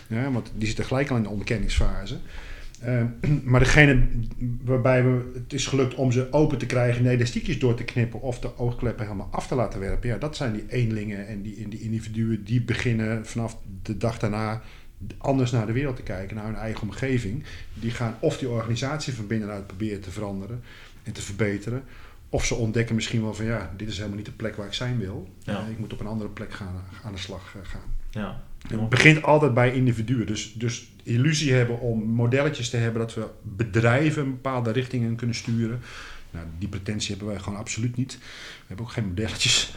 Ja. want die zitten gelijk al in de onderkenningsfase. Uh, maar degene waarbij we, het is gelukt om ze open te krijgen, nee, de stiekjes door te knippen of de oogkleppen helemaal af te laten werpen. Ja, dat zijn die eenlingen en die, die individuen die beginnen vanaf de dag daarna anders naar de wereld te kijken, naar hun eigen omgeving. Die gaan of die organisatie van binnenuit proberen te veranderen en te verbeteren. Of ze ontdekken misschien wel van ja, dit is helemaal niet de plek waar ik zijn wil. Ja. ik moet op een andere plek gaan, aan de slag eh, gaan. Ja. Het begint altijd bij individuen. Dus, dus illusie hebben om modelletjes te hebben dat we bedrijven een bepaalde richtingen kunnen sturen. Nou, die pretentie hebben wij gewoon absoluut niet. We hebben ook geen modelletjes.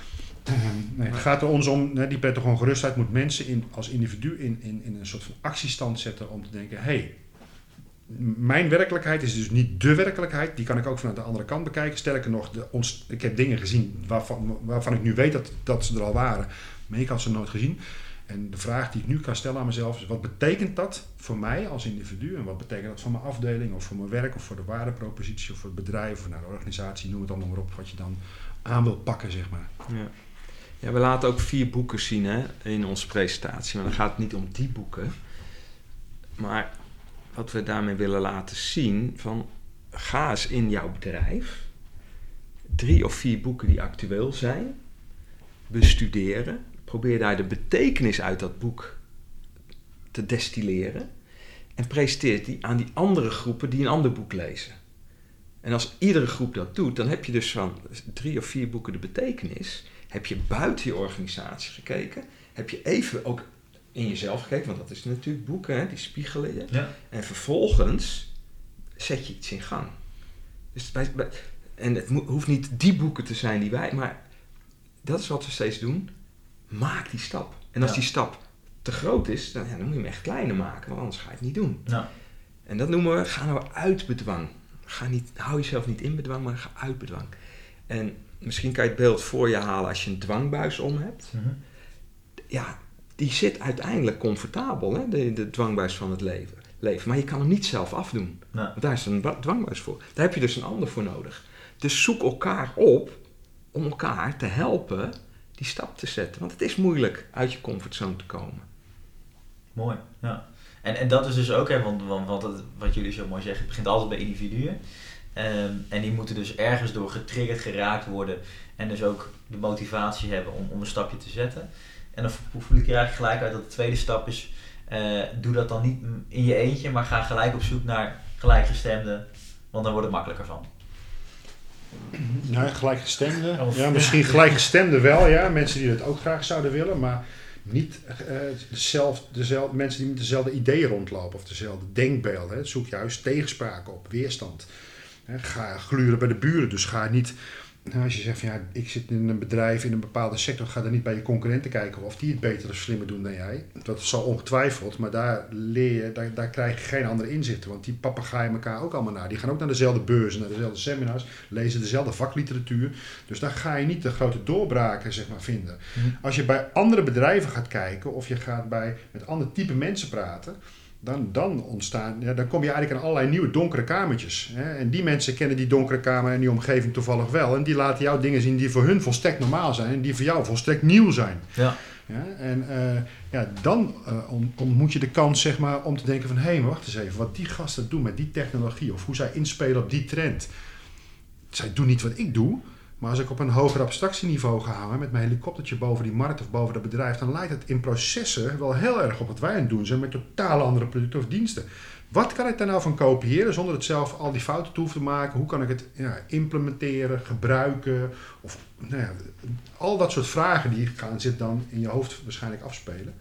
Uh, nee, het gaat er ons om, die prettig gewoon gerustheid moet mensen in, als individu in, in, in een soort van actiestand zetten om te denken, hé, hey, mijn werkelijkheid is dus niet de werkelijkheid. Die kan ik ook vanuit de andere kant bekijken. Sterker nog, de, ons, ik heb dingen gezien waarvan, waarvan ik nu weet dat, dat ze er al waren. Maar ik had ze nooit gezien. En de vraag die ik nu kan stellen aan mezelf is: wat betekent dat voor mij als individu? En wat betekent dat voor mijn afdeling, of voor mijn werk, of voor de waardepropositie, of voor het bedrijf, of naar de organisatie, noem het dan maar op, wat je dan aan wilt pakken, zeg maar. Ja. ja, we laten ook vier boeken zien hè, in onze presentatie, maar dan gaat het niet om die boeken. Maar wat we daarmee willen laten zien, van ga eens in jouw bedrijf, drie of vier boeken die actueel zijn, bestuderen probeer daar de betekenis uit dat boek te destilleren. En presenteer die aan die andere groepen die een ander boek lezen. En als iedere groep dat doet, dan heb je dus van drie of vier boeken de betekenis. Heb je buiten je organisatie gekeken. Heb je even ook in jezelf gekeken, want dat is natuurlijk boeken, hè, die spiegelen je. Ja. En vervolgens zet je iets in gang. Dus bij, en het hoeft niet die boeken te zijn die wij, maar dat is wat we steeds doen maak die stap. En als die stap te groot is, dan, ja, dan moet je hem echt kleiner maken, want anders ga je het niet doen. Ja. En dat noemen we, ga nou uit bedwang. Ga niet, hou jezelf niet in bedwang, maar ga uit bedwang. En misschien kan je het beeld voor je halen als je een dwangbuis om hebt. Mhm. Ja, die zit uiteindelijk comfortabel, hè? De, de dwangbuis van het leven, leven. Maar je kan hem niet zelf afdoen. Want daar is een dwangbuis voor. Daar heb je dus een ander voor nodig. Dus zoek elkaar op om elkaar te helpen die stap te zetten. Want het is moeilijk uit je comfortzone te komen. Mooi, ja. En, en dat is dus ook, hè, want, want, wat jullie zo mooi zeggen, het begint altijd bij individuen. Ehm, en die moeten dus ergens door getriggerd geraakt worden en dus ook de motivatie hebben om, om een stapje te zetten. En dan voel ik er eigenlijk gelijk uit dat de tweede stap is, uh, doe dat dan niet in je eentje, maar ga gelijk op zoek naar gelijkgestemden, want dan wordt het makkelijker van. Nou, gelijkgestemde. Ja, misschien gelijkgestemde wel, ja. Mensen die dat ook graag zouden willen, maar niet uh, dezelfde, dezelfde, mensen die met dezelfde ideeën rondlopen of dezelfde denkbeelden. Zoek juist tegenspraak op, weerstand. ga gluren bij de buren, dus ga niet nou, als je zegt van ja, ik zit in een bedrijf in een bepaalde sector, ga dan niet bij je concurrenten kijken of die het beter of slimmer doen dan jij. Dat zal ongetwijfeld, maar daar leer je, daar, daar krijg je geen andere inzichten. Want die papegaaien elkaar ook allemaal naar. Die gaan ook naar dezelfde beurzen, naar dezelfde seminars, lezen dezelfde vakliteratuur. Dus daar ga je niet de grote doorbraken zeg maar, vinden. Mhm. Als je bij andere bedrijven gaat kijken of je gaat bij, met andere type mensen praten dan, dan ontstaan, ja, dan kom je eigenlijk aan allerlei nieuwe donkere kamertjes. Hè? En die mensen kennen die donkere kamer en die omgeving toevallig wel. En die laten jou dingen zien die voor hun volstrekt normaal zijn en die voor jou volstrekt nieuw zijn. Ja. Ja, en uh, ja, dan uh, ontmoet je de kans zeg maar, om te denken van... hé, hey, wacht eens even, wat die gasten doen met die technologie... of hoe zij inspelen op die trend. Zij doen niet wat ik doe... Maar als ik op een hoger abstractieniveau ga hangen met mijn helikoptertje boven die markt of boven dat bedrijf, dan lijkt het in processen wel heel erg op wat wij aan het doen zijn met totaal andere producten of diensten. Wat kan ik daar nou van kopiëren zonder het zelf al die fouten te hoeven te maken? Hoe kan ik het ja, implementeren, gebruiken? Of nou ja, al dat soort vragen die gaan zit dan in je hoofd waarschijnlijk afspelen.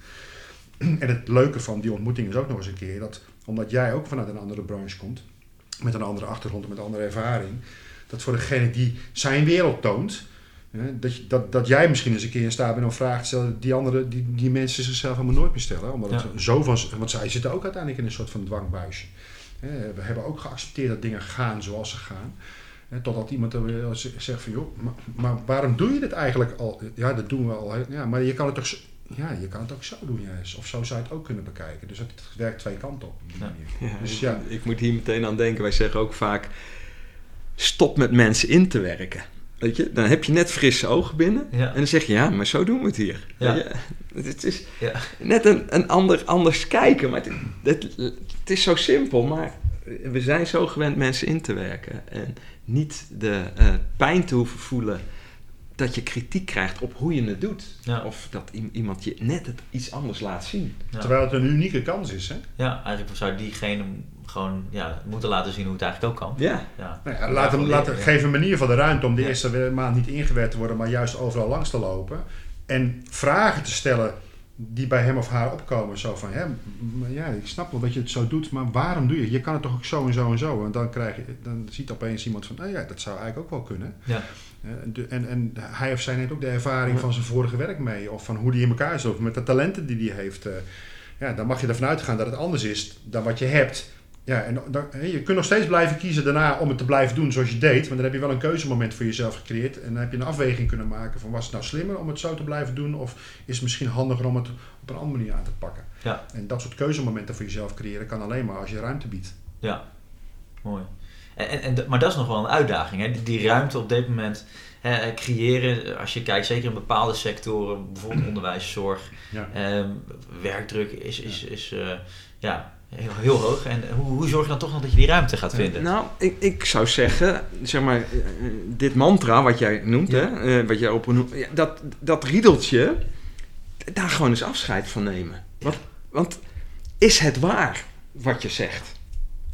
En het leuke van die ontmoeting is ook nog eens een keer dat, omdat jij ook vanuit een andere branche komt, met een andere achtergrond en met een andere ervaring, dat voor degene die zijn wereld toont, dat, dat, dat jij misschien eens een keer in staat bent om vragen te stellen die, andere, die, die mensen zichzelf helemaal nooit meer stellen. Omdat het zo van, want zij zitten ook uiteindelijk in een soort van dwangbuisje. We hebben ook geaccepteerd dat dingen gaan zoals ze gaan. Totdat iemand er weer zegt van joh, maar, maar, waarom doe je dit eigenlijk al? Ja, dat doen we al. Ja, maar je kan het toch ja, je kan het ook zo doen juist. Of zo zou je het ook kunnen bekijken. Dus het werkt twee kanten op. Ja. dus ja. Ik moet hier meteen aan denken. Wij zeggen ook vaak stop met mensen in te werken. Weet je, dan heb je net frisse ogen binnen. En dan zeg je, ja, maar zo doen we het hier. Ja. Het is ja. net een, een ander, anders kijken. Maar het, het, het, is zo simpel, maar we zijn zo gewend mensen in te werken. En niet de uh, pijn te hoeven voelen dat je kritiek krijgt op hoe je het doet. Of dat iemand je net het iets anders laat zien. Terwijl het een unieke kans is, hè? Ja, eigenlijk zou diegene gewoon ja, moeten laten zien hoe het eigenlijk ook kan. Ja. ja. Nou ja laat hem, laat, geef een manier van de ruimte om de eerste maand niet ingewerkt te worden, maar juist overal langs te lopen. En vragen te stellen die bij hem of haar opkomen. Zo van, hè, ja, ik snap wel dat je het zo doet, maar waarom doe je Je kan het toch ook zo en zo en zo. En dan, krijg je, dan ziet opeens iemand van, nou ja, dat zou eigenlijk ook wel kunnen. Ja. En, en hij of zij neemt ook de ervaring van zijn vorige werk mee. Of van hoe die in elkaar zit. Of met de talenten die hij heeft. Eh, ja, dan mag je ervan uitgaan dat het anders is dan wat je hebt. Ja, en dan, je kunt nog steeds blijven kiezen daarna om het te blijven doen zoals je deed. Maar dan heb je wel een keuzemoment voor jezelf gecreëerd. En dan heb je een afweging kunnen maken van was het nou slimmer om het zo te blijven doen? Of is het misschien handiger om het op een andere manier aan te pakken? Ja. En dat soort keuzemomenten voor jezelf creëren kan alleen maar als je ruimte biedt. Ja, mooi. En, en, maar dat is nog wel een uitdaging. Hè? Die, ruimte op dit moment hè, creëren, als je kijkt, zeker in bepaalde sectoren, bijvoorbeeld onderwijs, zorg, ehm, werkdruk is, is, is uh, ja, heel, heel hoog. En hoe, hoe zorg je dan toch nog dat je die ruimte gaat vinden? Nou, ik, ik zou zeggen, zeg maar, eh, dit mantra wat jij noemt, hè, uh, wat jij opnoemt, ja, dat, dat riedeltje, daar gewoon eens afscheid van nemen. Want, want is het waar wat je zegt?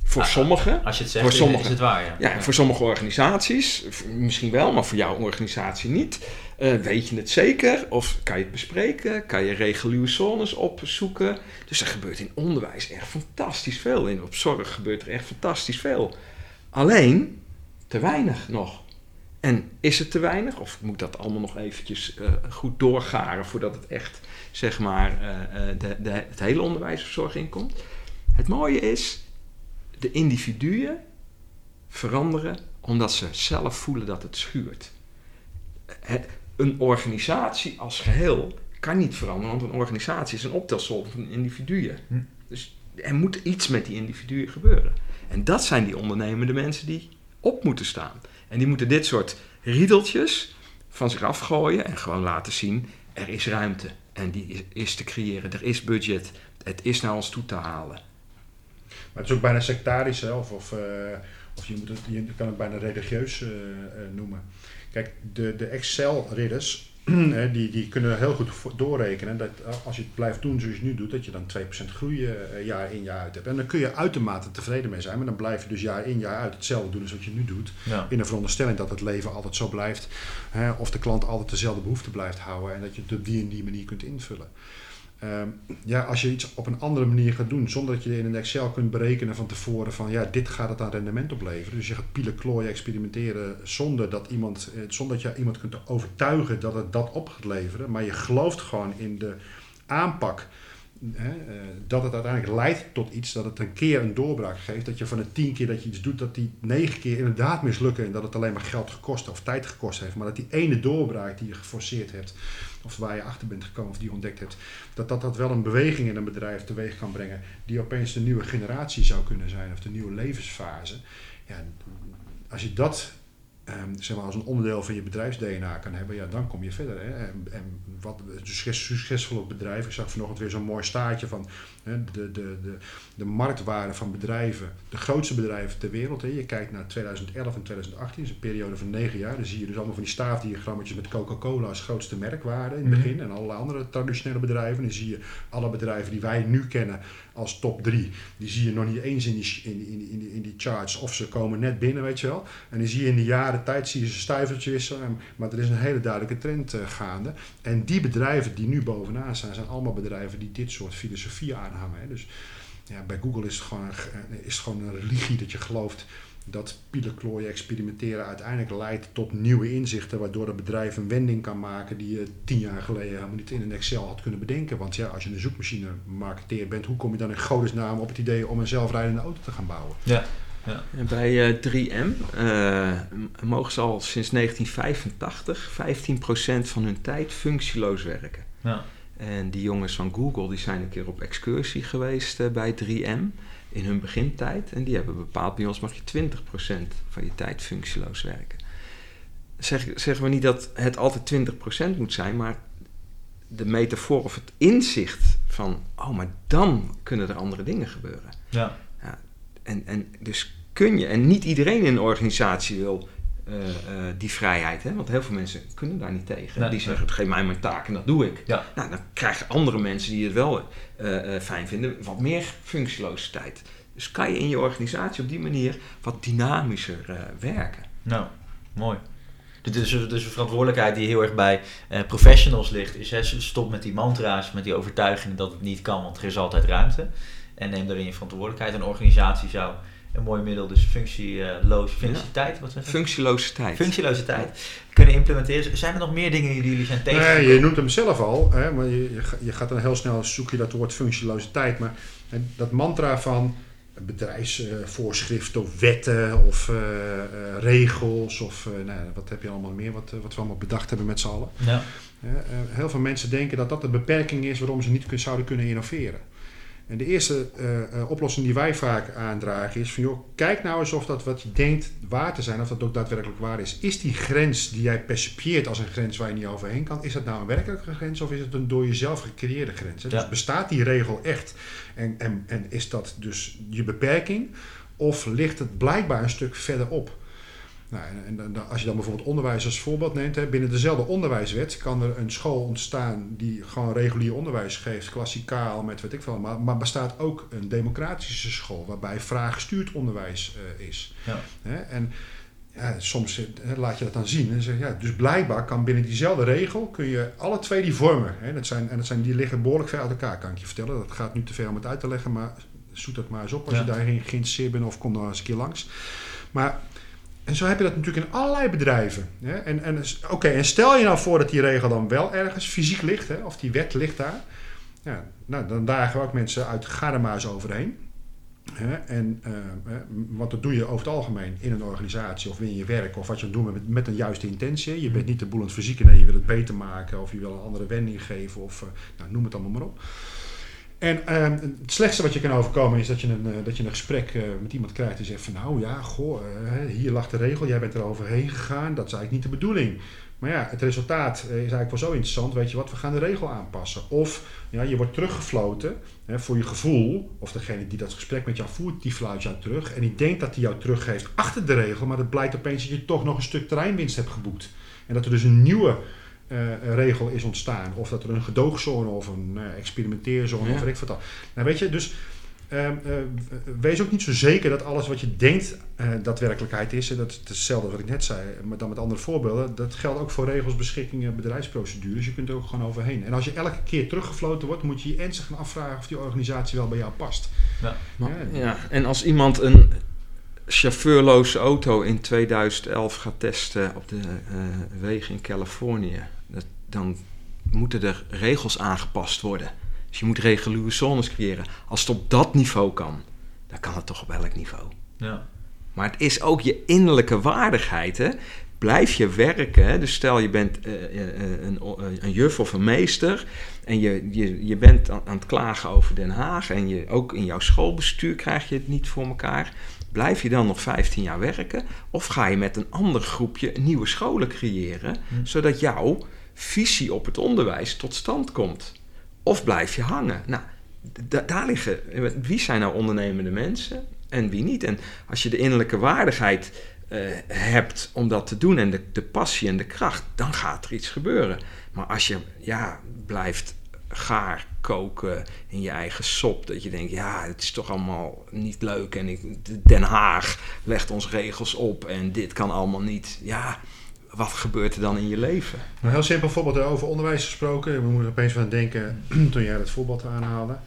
Voor nou, sommigen. Als je het zegt, voor sommige, is het waar. Ja. ja, voor sommige organisaties misschien wel, maar voor jouw organisatie niet. Uh, weet je het zeker? Of kan je het bespreken? Kan je reguliere zones opzoeken? Dus er gebeurt in onderwijs echt fantastisch veel. In op zorg gebeurt er echt fantastisch veel. Alleen te weinig nog. En is het te weinig? Of moet dat allemaal nog eventjes uh, goed doorgaren voordat het echt, zeg maar, uh, de, de, het hele onderwijs of zorg inkomt? Het mooie is, de individuen veranderen omdat ze zelf voelen dat het schuurt. Een organisatie als geheel kan niet veranderen, want een organisatie is een optelsom van individuen. Hm. Dus er moet iets met die individuen gebeuren. En dat zijn die ondernemende mensen die op moeten staan. En die moeten dit soort riedeltjes van zich afgooien en gewoon laten zien: er is ruimte. En die is, te creëren, er is budget, het is naar ons toe te halen. Maar het is ook bijna sectarisch, hè? of, of, uh, of je, moet het, je kan het bijna religieus uh, noemen. Kijk, de, de Excel-ridders, die, die kunnen heel goed doorrekenen dat als je het blijft doen zoals je het nu doet, dat je dan 2% groei jaar in jaar uit hebt. En dan kun je uitermate tevreden mee zijn, maar dan blijf je dus jaar in jaar uit hetzelfde doen als wat je nu doet. In de veronderstelling dat het leven altijd zo blijft, hè, of de klant altijd dezelfde behoefte blijft houden en dat je het op die en die manier kunt invullen. Ehm, ja, als je iets op een andere manier gaat doen, zonder dat je in een Excel kunt berekenen van tevoren van ja, dit gaat het aan rendement opleveren. Dus je gaat pielen, klooien, experimenteren zonder dat, iemand, eh, zonder dat je iemand kunt overtuigen dat het dat op gaat leveren. Maar je gelooft gewoon in de aanpak Hè, eh, dat het uiteindelijk leidt tot iets, dat het een keer een doorbraak geeft. Dat je van de tien keer dat je iets doet, dat die negen keer inderdaad mislukken en dat het alleen maar geld gekost of tijd gekost heeft. Maar dat die ene doorbraak die je geforceerd hebt, of waar je achter bent gekomen of die ontdekt hebt, dat dat, dat wel een beweging in een bedrijf teweeg kan brengen, die opeens de nieuwe generatie zou kunnen zijn of de nieuwe levensfase. Ja, als je dat ehm, zeg maar als een onderdeel van je bedrijfs-DNA kan hebben, ja, dan kom je verder. Hè. En, en wat succes, succesvolle bedrijven, ik zag vanochtend weer zo'n mooi staartje van hè, de, de, de, de marktwaarde van bedrijven, de grootste bedrijven ter wereld. Hè. Je kijkt naar 2011 en 2018, dat is een periode van negen jaar. Dan zie je dus allemaal van die staafdiagrammetjes met Coca-Cola als grootste merkwaarde in het Mhm. begin en allerlei andere traditionele bedrijven. Dan zie je alle bedrijven die wij nu kennen als top drie, die zie je nog niet eens in die, in, in, in, in die charts of ze komen net binnen, weet je wel. En dan zie je in de jaren tijd zie je ze stuivertjes wisselen, maar er is een hele duidelijke trend eh, gaande. En die bedrijven die nu bovenaan staan, zijn allemaal bedrijven die dit soort filosofie aanhangen. Hè. Dus ja, bij Google is het, gewoon, een- is het gewoon een religie dat je gelooft dat pielenklooien experimenteren uiteindelijk leidt tot nieuwe inzichten, waardoor een bedrijf een wending kan maken die je tien jaar geleden helemaal niet in een Excel had kunnen bedenken. Want ja, als je een zoekmachine marketeer bent, hoe kom je dan in godesnaam op het idee om een zelfrijdende auto te gaan bouwen? Ja. En bij eh, 3M eh, m- mogen ze al sinds 1985 15% van hun tijd functieloos werken. Ja. En die jongens van Google die zijn een keer op excursie geweest eh, bij 3M in hun begintijd. En die hebben bepaald, bij ons mag je 20% van je tijd functieloos werken. Zeg, zeggen we niet dat het altijd 20% moet zijn, maar de metafoor of het inzicht van, oh, maar dan kunnen er andere dingen gebeuren. Ja. En, en dus kun je, en niet iedereen in een organisatie wil eh, eh, die vrijheid, hè? want heel veel mensen kunnen daar niet tegen. Nee, die nee. zeggen, geef mij mijn taak en dat doe ik. Ja. Nou, dan krijgen andere mensen die het wel eh, fijn vinden, wat meer functieloze tijd. Dus kan je in je organisatie op die manier wat dynamischer werken. Nou, mooi. Dus, dus een verantwoordelijkheid die heel erg bij professionals ligt, is hè, stop met die mantra's, met die overtuigingen dat het niet kan, want er is altijd ruimte. En neem daarin je verantwoordelijkheid. Een organisatie zou een mooi middel, dus functieloos, functietijd, wat? Functieloze tijd. Functieloze tijd kunnen implementeren. Zijn er nog meer dingen die jullie zijn Nee, tegen? je noemt hem zelf al, hè, maar je, je, ga- je gaat dan heel snel zoek je dat woord functielositeit. Maar hè, dat mantra van bedrijfsvoorschriften of wetten of eh, eh, regels of eh, nou, wat heb je allemaal meer wat, wat we allemaal bedacht hebben met z'n allen. Ja. Hè, eh, heel veel mensen denken dat dat de beperking is waarom ze niet kun- zouden kunnen innoveren. En de eerste eh, eh, oplossing die wij vaak aandragen is van joh, kijk nou eens of dat wat je denkt waar te zijn, of dat ook daadwerkelijk waar is. Is die grens die jij percipieert als een grens waar je niet overheen kan, is dat nou een werkelijke grens of is het een door jezelf gecreëerde grens? Ja. Dus bestaat die regel echt en, en, en is dat dus je beperking of ligt het blijkbaar een stuk verderop? Nou, en, als je dan bijvoorbeeld onderwijs als voorbeeld neemt, hè, binnen dezelfde onderwijswet kan er een school ontstaan die gewoon regulier onderwijs geeft, klassikaal met weet ik veel, maar, maar bestaat ook een democratische school waarbij vraaggestuurd onderwijs eh, is. Ja. Hè, en ja, soms eh, laat je dat dan zien en zeg ja, dus blijkbaar kan binnen diezelfde regel kun je alle twee die vormen. Hè, dat zijn, en dat zijn, die liggen behoorlijk ver uit elkaar, kan ik je vertellen. Dat gaat nu te ver om het uit te leggen, maar zoek dat maar eens op als Ja. je daarin geïnteresseerd bent of kom dan eens een keer langs. Maar en zo heb je dat natuurlijk in allerlei bedrijven. Hè? En, en, Oké, en stel je nou voor dat die regel dan wel ergens fysiek ligt, hè? of die wet ligt daar. Ja, nou, dan dagen we ook mensen uit Garema's overheen. Hè? En, want dat doe je over het algemeen in een organisatie of in je werk of wat je doet met, met een juiste intentie. Je bent niet de boel aan het nee, je wil het beter maken of je wil een andere wending geven of eh, nou, noem het allemaal maar op. En ehm, het slechtste wat je kan overkomen is dat je een, eh, dat je een gesprek eh, met iemand krijgt die zegt van nou ja, goh, eh, hier lag de regel, jij bent er overheen gegaan, dat is eigenlijk niet de bedoeling. Maar ja, het resultaat is eigenlijk wel zo interessant, weet je wat, we gaan de regel aanpassen. Of ja, je wordt teruggefloten hè, voor je gevoel, of degene die dat gesprek met jou voert, die fluit jou terug. En die denkt dat hij jou teruggeeft achter de regel, maar het blijkt opeens dat je toch nog een stuk terreinwinst hebt geboekt. En dat er dus een nieuwe regel is ontstaan. Of dat er een gedoogzone of een eh, experimenteerzone Ja. of weet ik wat. Nou weet je, dus ehm, eh, wees ook niet zo zeker dat alles wat je denkt eh daadwerkelijkheid is. En dat is hetzelfde wat ik net zei, maar dan met andere voorbeelden. Dat geldt ook voor regels, beschikkingen, bedrijfsprocedures. Je kunt er ook gewoon overheen. En als je elke keer teruggefloten wordt, moet je je ernstig gaan afvragen of die organisatie wel bij jou past. Maar- Ja. ja, en als iemand een chauffeurloze auto in 2011 gaat testen op de eh, wegen in Californië, dat, dan moeten er regels aangepast worden. Dus je moet reguliere zones creëren. Als het op dat niveau kan, dan kan het toch op elk niveau. Ja. Maar het is ook je innerlijke waardigheid. Hè? Blijf je werken. Hè? Dus stel je bent eh, eh, een, een juf of een meester. En je, je, je bent aan, aan het klagen over Den Haag. En je, ook in jouw schoolbestuur krijg je het niet voor elkaar. Blijf je dan nog 15 jaar werken? Of ga je met een ander groepje nieuwe scholen creëren, Hm. zodat jouw visie op het onderwijs tot stand komt? Of blijf je hangen? Nou, da- daar liggen. Wie zijn nou ondernemende mensen en wie niet? En als je de innerlijke waardigheid eh, hebt om dat te doen en de, de passie en de kracht, dan gaat er iets gebeuren. Maar als je ja, blijft gaar koken in je eigen sop, dat je denkt, ja, het is toch allemaal niet leuk en Den Haag legt ons regels op en dit kan allemaal niet. Ja, wat gebeurt er dan in je leven? Een heel simpel voorbeeld over onderwijs gesproken. We moeten opeens van denken toen jij het voorbeeld aanhaalde.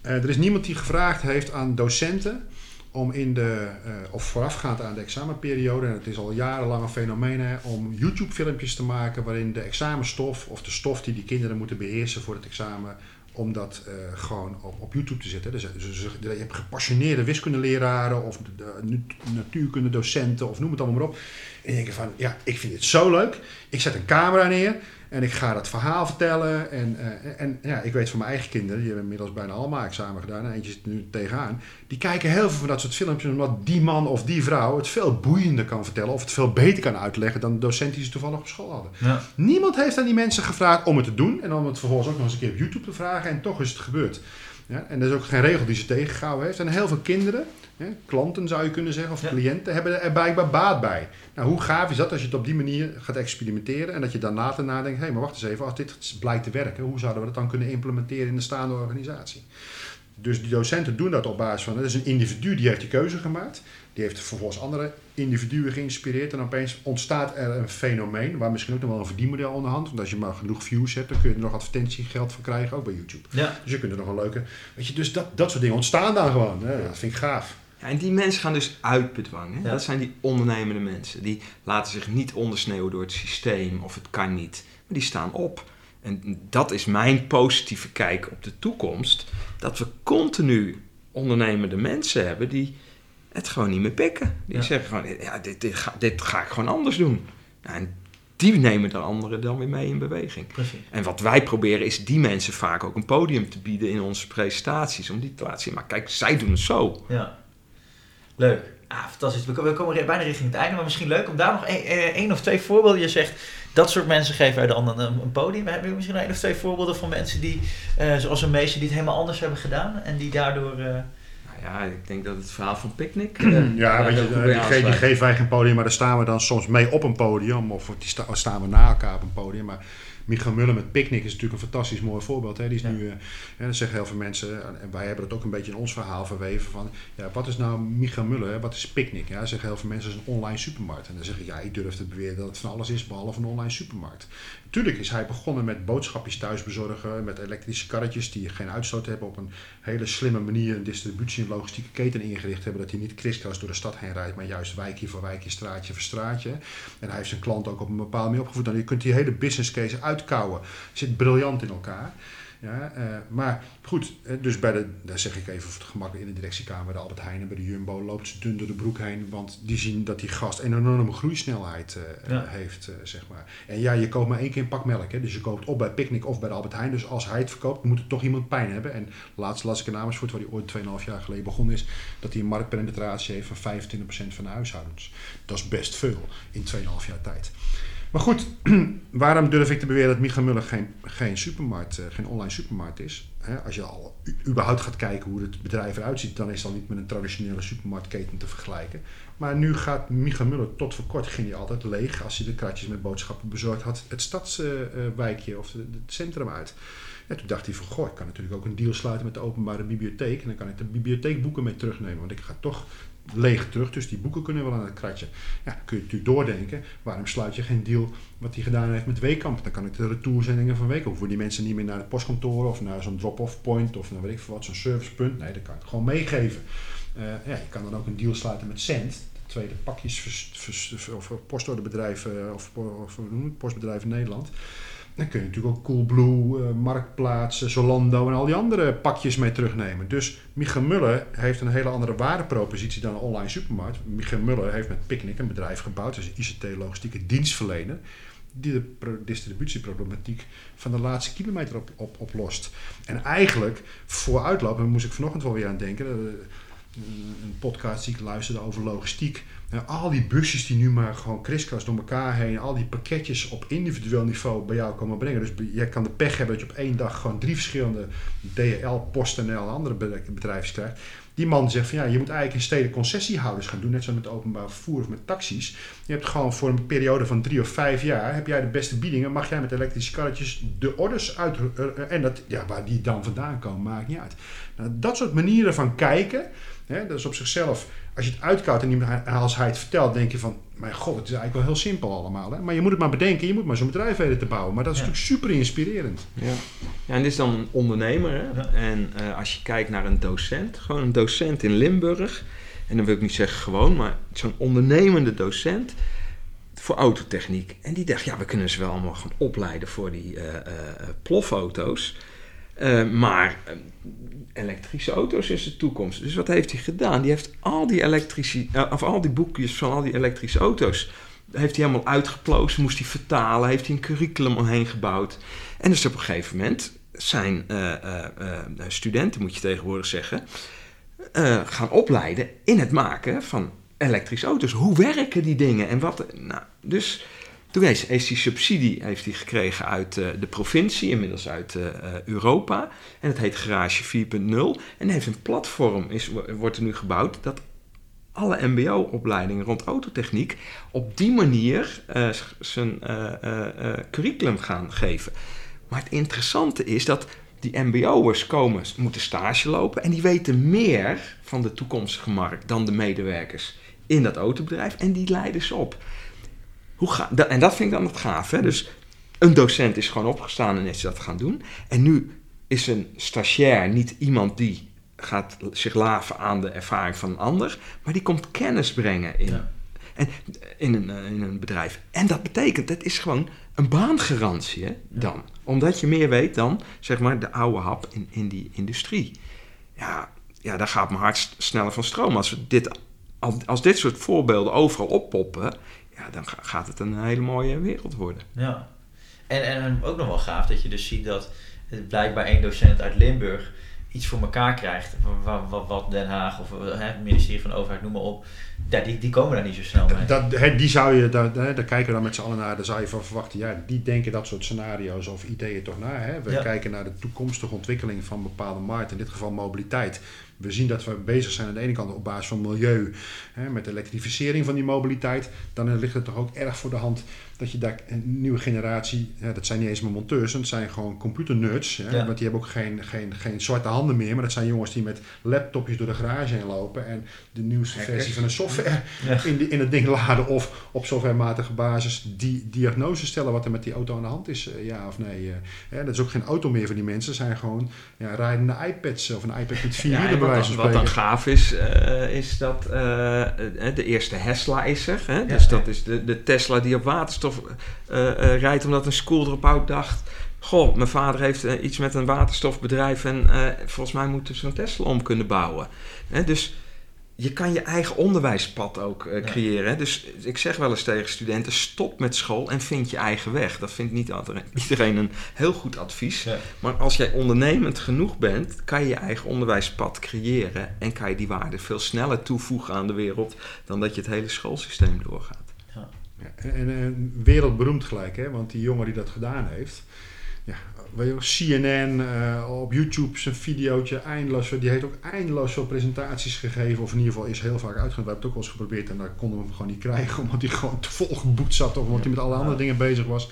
Eh, er is niemand die gevraagd heeft aan docenten om in de, eh, of voorafgaand aan de examenperiode, en het is al jarenlang een fenomeen, om YouTube-filmpjes te maken waarin de examenstof of de stof die die kinderen moeten beheersen voor het examen, om dat eh, gewoon op, op YouTube te zetten. Dus, dus je hebt gepassioneerde wiskundeleraren of de, de nat- natuurkundedocenten of noem het allemaal maar op. En je denkt van, ja, ik vind dit zo leuk. Ik zet een camera neer en ik ga dat verhaal vertellen. En, eh, en ja, ik weet van mijn eigen kinderen, die hebben inmiddels bijna allemaal examen gedaan. En eentje zit er nu tegenaan. Die kijken heel veel van dat soort filmpjes, omdat die man of die vrouw het veel boeiender kan vertellen. Of het veel beter kan uitleggen dan de docent die ze toevallig op school hadden. Ja. Niemand heeft aan die mensen gevraagd om het te doen. En om het vervolgens ook nog eens een keer op YouTube te vragen. En toch is het gebeurd. Ja, en er is ook geen regel die ze tegengehouden heeft. En heel veel kinderen, hè, klanten zou je kunnen zeggen, of Ja. cliënten, hebben er blijkbaar baat bij. Nou, hoe gaaf is dat als je het op die manier gaat experimenteren en dat je dan later nadenkt, hé, maar wacht eens even, als dit blijkt te werken, hoe zouden we dat dan kunnen implementeren in de staande organisatie? Dus die docenten doen dat op basis van, dat is een individu die heeft die keuze gemaakt, die heeft vervolgens andere individuen geïnspireerd en opeens ontstaat er een fenomeen, waar misschien ook nog wel een verdienmodel onderhand, want als je maar genoeg views hebt, dan kun je er nog advertentiegeld voor krijgen, ook bij YouTube. Ja. Dus je kunt er nog een leuke, weet je, dus dat, dat soort dingen ontstaan dan gewoon, hè? dat vind ik gaaf. Ja, en die mensen gaan dus uit bedwang. Hè? Ja. Dat zijn die ondernemende mensen. Die laten zich niet ondersneeuwen door het systeem of het kan niet. Maar die staan op. En dat is mijn positieve kijk op de toekomst. Dat we continu ondernemende mensen hebben die het gewoon niet meer pikken. Die Ja. zeggen gewoon, ja, dit, dit, ga, dit ga ik gewoon anders doen. Ja, en die nemen de anderen dan weer mee in beweging. Precies. En wat wij proberen is die mensen vaak ook een podium te bieden in onze presentaties. Om die te laten zien. Maar kijk, zij doen het zo. Ja. Leuk. Ah, fantastisch. We komen, we komen bijna richting het einde, maar misschien leuk om daar nog één, eh, één of twee voorbeelden. Je zegt, dat soort mensen geven wij dan een, een podium. Hebben jullie misschien één of twee voorbeelden van mensen die, eh, zoals een meester, die het helemaal anders hebben gedaan en die daardoor... eh, Nou ja, ik denk dat het verhaal van Picnic... Ja, eh, weet daar je, die, geven wij geen podium, maar daar staan we dan soms mee op een podium. Of die sta- staan we na elkaar op een podium. Maar Michael Mullen met Picnic is natuurlijk een fantastisch mooi voorbeeld. Hè. Die is Ja. nu, eh, hè, dat zeggen heel veel mensen, en wij hebben het ook een beetje in ons verhaal verweven van, ja, wat is nou Michael Mullen, hè? wat is Picnic? Ja, zeggen heel veel mensen, is een online supermarkt. En dan zeg ik, ja, ik durf te beweren dat het van alles is, behalve een online supermarkt. Tuurlijk is hij begonnen met boodschapjes thuis bezorgen, met elektrische karretjes die geen uitstoot hebben, op een hele slimme manier een distributie- en logistieke keten ingericht hebben, dat hij niet kriskras door de stad heen rijdt, maar juist wijkje voor wijkje, straatje voor straatje. En hij heeft zijn klant ook op een bepaalde manier opgevoed. En je kunt die hele business case uitkouwen. zit briljant in elkaar. Ja, eh, maar goed, eh, dus bij de, daar zeg ik even voor het gemak in de directiekamer, de Albert Heijn en bij de Jumbo loopt ze dun door de broek heen, want die zien dat die gast een enorme groeisnelheid eh, Ja. heeft, zeg maar. En ja, je koopt maar één keer een pak melk, hè, dus je koopt of bij Picnic of bij de Albert Heijn, dus als hij het verkoopt, moet er toch iemand pijn hebben. En laatst las ik een Amersfoort, waar hij ooit 2,5 jaar geleden begonnen is, dat hij een marktpenetratie heeft van 25% van de huishoudens. Dat is best veel in 2,5 jaar tijd. Maar goed, waarom durf ik te beweren dat Micha Muller geen, geen, supermarkt, eh, geen online supermarkt is? Als je al überhaupt gaat kijken hoe het bedrijf eruit ziet, dan is al niet met een traditionele supermarktketen te vergelijken. Maar nu gaat Micha Muller, tot voor kort ging hij altijd leeg als hij de kratjes met boodschappen bezorgd had, het stadswijkje of het centrum uit. En toen dacht hij van, goh, ik kan natuurlijk ook een deal sluiten met de openbare bibliotheek. En dan kan ik de bibliotheekboeken mee terugnemen, want ik ga toch leeg terug. Dus die boeken kunnen wel aan het kratje. Ja, kun je natuurlijk doordenken. Waarom sluit je geen deal wat hij gedaan heeft met Weekamp? Dan kan ik de retourzendingen van Weekamp. Hoeven die mensen niet meer naar het postkantoor of naar zo'n drop-off point of naar weet ik veel wat, zo'n servicepunt. Nee, dat kan ik gewoon meegeven. Eh, ja, je kan dan ook een deal sluiten met Cent. De tweede pakjes of postorderbedrijf eh, of, of in Nederland. Dan kun je natuurlijk ook Coolblue, eh, Marktplaats, Zolando en al die andere pakjes mee terugnemen. Dus Michael Muller heeft een hele andere waardepropositie dan een online supermarkt. Michael Muller heeft met Picnic een bedrijf gebouwd, dus ICT-logistieke dienstverlener, die de pro- distributieproblematiek van de laatste kilometer op, op, oplost. En eigenlijk, vooruitlopen, moest ik vanochtend wel weer aan denken, eh, een, podcast die ik luisterde over logistiek. Nou, al die busjes die nu maar gewoon kriskras door elkaar heen, al die pakketjes op individueel niveau bij jou komen brengen. Dus jij kan de pech hebben dat je op één dag gewoon drie verschillende DHL, PostNL en andere bedrijven krijgt. Die man zegt van ja, je moet eigenlijk in steden concessiehouders gaan doen, net zoals met openbaar vervoer of met taxis. Je hebt gewoon voor een periode van drie of vijf jaar, heb jij de beste biedingen, mag jij met elektrische karretjes de orders uit... En dat, ja, waar die dan vandaan komen, maakt niet uit. Nou, dat soort manieren van kijken, hè, dat is op zichzelf als je het uitkoudt en als hij het vertelt, denk je van, mijn god, het is eigenlijk wel heel simpel allemaal. Hè? Maar je moet het maar bedenken, je moet maar zo'n bedrijf weten te bouwen. Maar dat is natuurlijk super inspirerend. Ja. ja, en dit is dan een ondernemer. Hè? En uh, als je kijkt naar een docent, gewoon een docent in Limburg. En dan wil ik niet zeggen gewoon, maar zo'n ondernemende docent voor autotechniek. En die dacht, ja, we kunnen ze wel allemaal gaan opleiden voor die uh, uh, plofauto's. Maar elektrische auto's is de toekomst. Dus wat heeft hij gedaan? Die heeft al die, elektrische, uh, of al die boekjes van al die elektrische auto's... heeft hij helemaal uitgeplozen, moest hij vertalen... heeft hij een curriculum omheen gebouwd. En dus op een gegeven moment zijn uh, studenten, moet je tegenwoordig zeggen... gaan opleiden in het maken van elektrische auto's. Hoe werken die dingen en wat... Nou, dus toen heeft, hij die subsidie heeft hij gekregen uit uh, de provincie, inmiddels uit uh, Europa. En het heet Garage 4.0. En heeft een platform, is, wordt er nu gebouwd, dat alle mbo-opleidingen rond autotechniek op die manier zijn curriculum gaan geven. Maar het interessante is dat die mbo'ers komen, moeten stage lopen en die weten meer van de toekomstige markt dan de medewerkers in dat autobedrijf en die leiden ze op. Hoe ga, en dat vind ik dan het gaaf. Hè? Dus een docent is gewoon opgestaan en is dat gaan doen. En nu is een stagiair niet iemand die gaat zich laven aan de ervaring van een ander, maar die komt kennis brengen in, en, in, een, eh, in een bedrijf. En dat betekent, dat is gewoon een baangarantie hè, dan. Omdat je meer weet dan, zeg maar, de oude hap in, in die industrie. Ja, ja, daar gaat mijn hart sneller van stroom. Als, we dit, als dit soort voorbeelden overal oppoppen, ja, dan gaat het een hele mooie wereld worden. Ja, en, en ook nog wel gaaf dat je dus ziet dat blijkbaar één docent uit Limburg iets voor elkaar krijgt, wat, wat Den Haag of hè, het ministerie van Overheid, noem maar op, ja, die, die komen daar niet zo snel mee. Dat, dat die zou je, daar, daar kijken we dan met z'n allen naar, daar zou je van verwachten, ja, die denken dat soort scenario's of ideeën toch naar. Hè? We kijken naar de toekomstige ontwikkeling van bepaalde markten, in dit geval mobiliteit. We zien dat we bezig zijn aan de ene kant op basis van milieu, hè, met de elektrificering van die mobiliteit. Dan ligt het toch ook erg voor de hand dat je daar een nieuwe generatie, ja, dat zijn niet eens maar monteurs, dat zijn gewoon computernerds. Ja, Want die hebben ook geen, geen, geen zwarte handen meer, maar dat zijn jongens die met laptopjes door de garage heen lopen en de nieuwste versie van een software in, de, in het ding laden of op softwarematige basis die diagnose stellen wat er met die auto aan de hand is, eh, ja of nee. Uh, dat is ook geen auto meer voor die mensen, zijn gewoon ja, rijdende iPads of een iPad met vier bij wijze van Wat dan gaaf is, uh, is dat de eerste Tesla is er. Hè? dus dat is de, de Tesla die op waterstof uh, rijdt omdat een schooldrop-out dacht... Goh, mijn vader heeft iets met een waterstofbedrijf en volgens mij moeten we zo'n Tesla om kunnen bouwen. Hè, dus je kan je eigen onderwijspad ook creëren. Dus ik zeg wel eens tegen studenten: stop met school en vind je eigen weg. Dat vindt niet iedereen een heel goed advies. Maar als jij ondernemend genoeg bent, kan je je eigen onderwijspad creëren en kan je die waarde veel sneller toevoegen aan de wereld dan dat je het hele schoolsysteem doorgaat. Ja, en, en, wereldberoemd gelijk, hè? want die jongen die dat gedaan heeft. Ja, weet je, CNN, uh, op YouTube zijn videootje eindeloos. Die heeft ook eindeloos veel presentaties gegeven. Of in ieder geval is heel vaak uitgegaan. We hebben het ook wel eens geprobeerd en daar konden we hem gewoon niet krijgen. Omdat hij gewoon te vol geboet zat of omdat hij met alle andere dingen bezig was.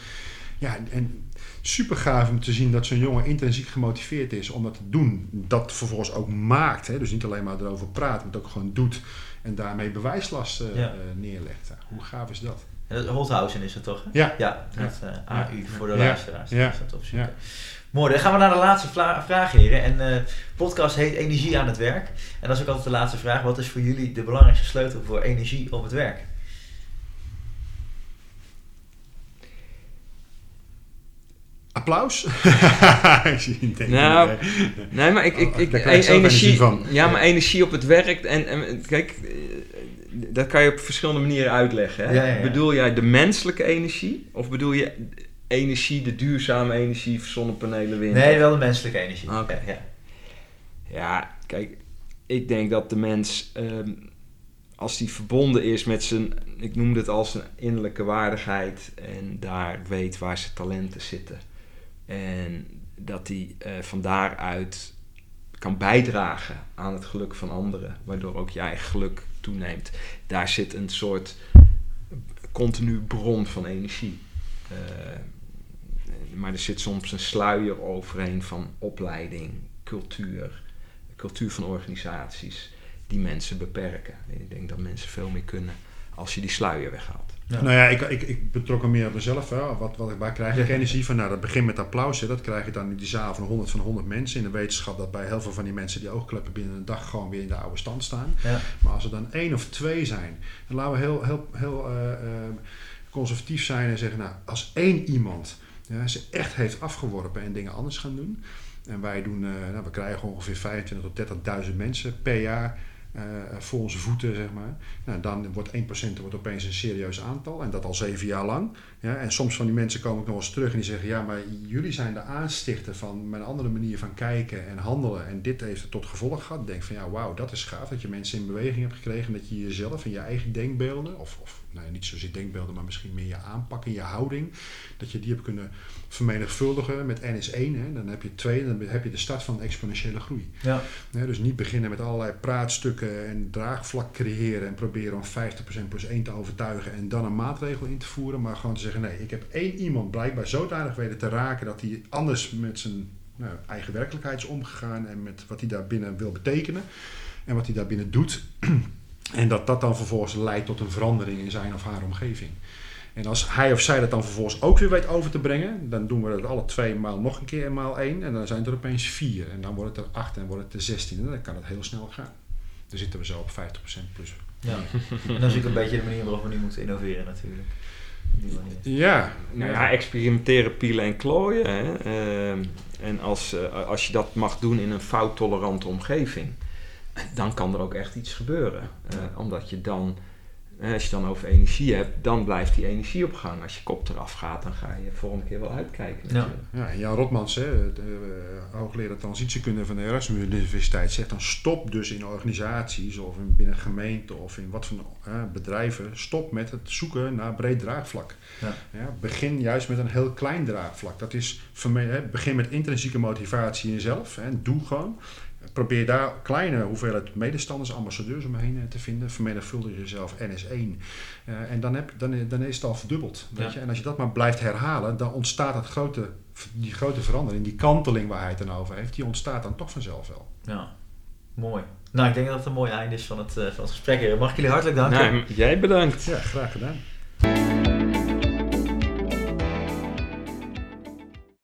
Ja, en super gaaf om te zien dat zo'n jongen intrinsiek gemotiveerd is om dat te doen. Dat vervolgens ook maakt. Hè? Dus niet alleen maar erover praat, maar het ook gewoon doet. En daarmee bewijslast uh, neerlegt. Hoe gaaf is dat? Holthausen is het toch? Ja. Ja, met uh, AU voor de luisteraars. Ja. Dat is ja. Mooi, dan gaan we naar de laatste vraag, heren. En de uh, podcast heet Energie aan het werk. En dat is ook altijd de laatste vraag. Wat is voor jullie de belangrijkste sleutel voor energie op het werk? Applaus? nou, nee, maar ik, ik, ik, oh, energie, van. Ja, maar energie op het werk. En, en kijk, dat kan je op verschillende manieren uitleggen. Hè? Bedoel jij de menselijke energie? Of bedoel je energie, de duurzame energie, zonnepanelen, wind? Nee, wel de menselijke energie. Oké. Ja. ja, kijk, ik denk dat de mens, ehm, als die verbonden is met zijn, ik noemde het als een innerlijke waardigheid en daar weet waar zijn talenten zitten. En dat hij uh, van daaruit kan bijdragen aan het geluk van anderen, waardoor ook eigen geluk toeneemt. Daar zit een soort continu bron van energie. Uh, maar er zit soms een sluier overheen van opleiding, cultuur, cultuur van organisaties die mensen beperken. Ik denk dat mensen veel meer kunnen als je die sluier weghaalt. Nou ja, ik, ik, ik betrok er meer op mezelf. Hè. Wat, wat, waar krijg ik energie van? Nou, dat begint met applaus. Hè. Dat krijg je dan in die zaal van 100 van 100 mensen. In de wetenschap dat bij heel veel van die mensen die oogkleppen binnen een dag gewoon weer in de oude stand staan. Ja. Maar als er dan één of twee zijn, dan laten we heel, heel, heel uh, conservatief zijn en zeggen: Nou, als één iemand ze echt heeft afgeworpen en dingen anders gaan doen. En wij doen, uh, nou, we krijgen ongeveer 25.000 tot 30.000 mensen per jaar uh, voor onze voeten, zeg maar. Nou, dan wordt 1% wordt opeens een serieus aantal en dat al zeven jaar lang. Ja, en soms van die mensen komen ook nog eens terug en die zeggen: Ja, maar jullie zijn de aanstichter van mijn andere manier van kijken en handelen. En dit heeft het tot gevolg gehad. Denk van ja, wauw, dat is gaaf dat je mensen in beweging hebt gekregen. Dat je jezelf en je eigen denkbeelden, of, of nou, niet zozeer denkbeelden, maar misschien meer je aanpak en je houding, dat je die hebt kunnen vermenigvuldigen met N is 1. Hè, dan heb je 2 dan heb je de start van exponentiële groei. Ja. dus niet beginnen met allerlei praatstukken en draagvlak creëren en proberen om 50% plus 1 te overtuigen en dan een maatregel in te voeren, maar gewoon te zeggen: nee, ik heb één iemand blijkbaar zodanig weten te raken dat hij anders met zijn nou, eigen werkelijkheid is omgegaan en met wat hij daarbinnen wil betekenen en wat hij daarbinnen doet. En dat dat dan vervolgens leidt tot een verandering in zijn of haar omgeving. En als hij of zij dat dan vervolgens ook weer weet over te brengen, dan doen we dat alle twee maal nog een keer en maal één. En dan zijn er opeens vier. En dan wordt het er acht en wordt het er zestien. En dan kan het heel snel gaan. Dan zitten we zo op 50% plus. Ja, en dat is een beetje de manier waarop we nu moeten innoveren natuurlijk. Ja, nou ja, experimenteren, pielen en klooien. Hè. Ehm, en als, uh, als je dat mag doen in een fouttolerante omgeving, dan kan er ook echt iets gebeuren. Uh, omdat je dan als je dan over energie hebt, dan blijft die energie op gang. Als je kop eraf gaat, dan ga je volgende keer wel uitkijken. Ja, ja en Jan Rotmans, hè, de, uh, hoogleraar transitiekunde van de Erasmus Universiteit, zegt dan stop dus in organisaties of in, binnen gemeenten of in wat voor uh, bedrijven, stop met het zoeken naar breed draagvlak. Ja. Ja, begin juist met een heel klein draagvlak. Dat is, begin met intrinsieke motivatie in jezelf. Hè, doe gewoon probeer daar kleine hoeveelheid medestanders, ambassadeurs omheen eh, te vinden. Vermenigvuldig jezelf NS1. Uh, eh, en dan, heb, dan, dan is het al verdubbeld. Weet je? En als je dat maar blijft herhalen, dan ontstaat dat grote, die grote verandering, die kanteling waar hij het dan over heeft, die ontstaat dan toch vanzelf wel. Ja, mooi. Nou, ik denk dat het een mooi einde is van het, uh, van het gesprek. Mag ik jullie hartelijk danken? jij bedankt. Ja, graag gedaan.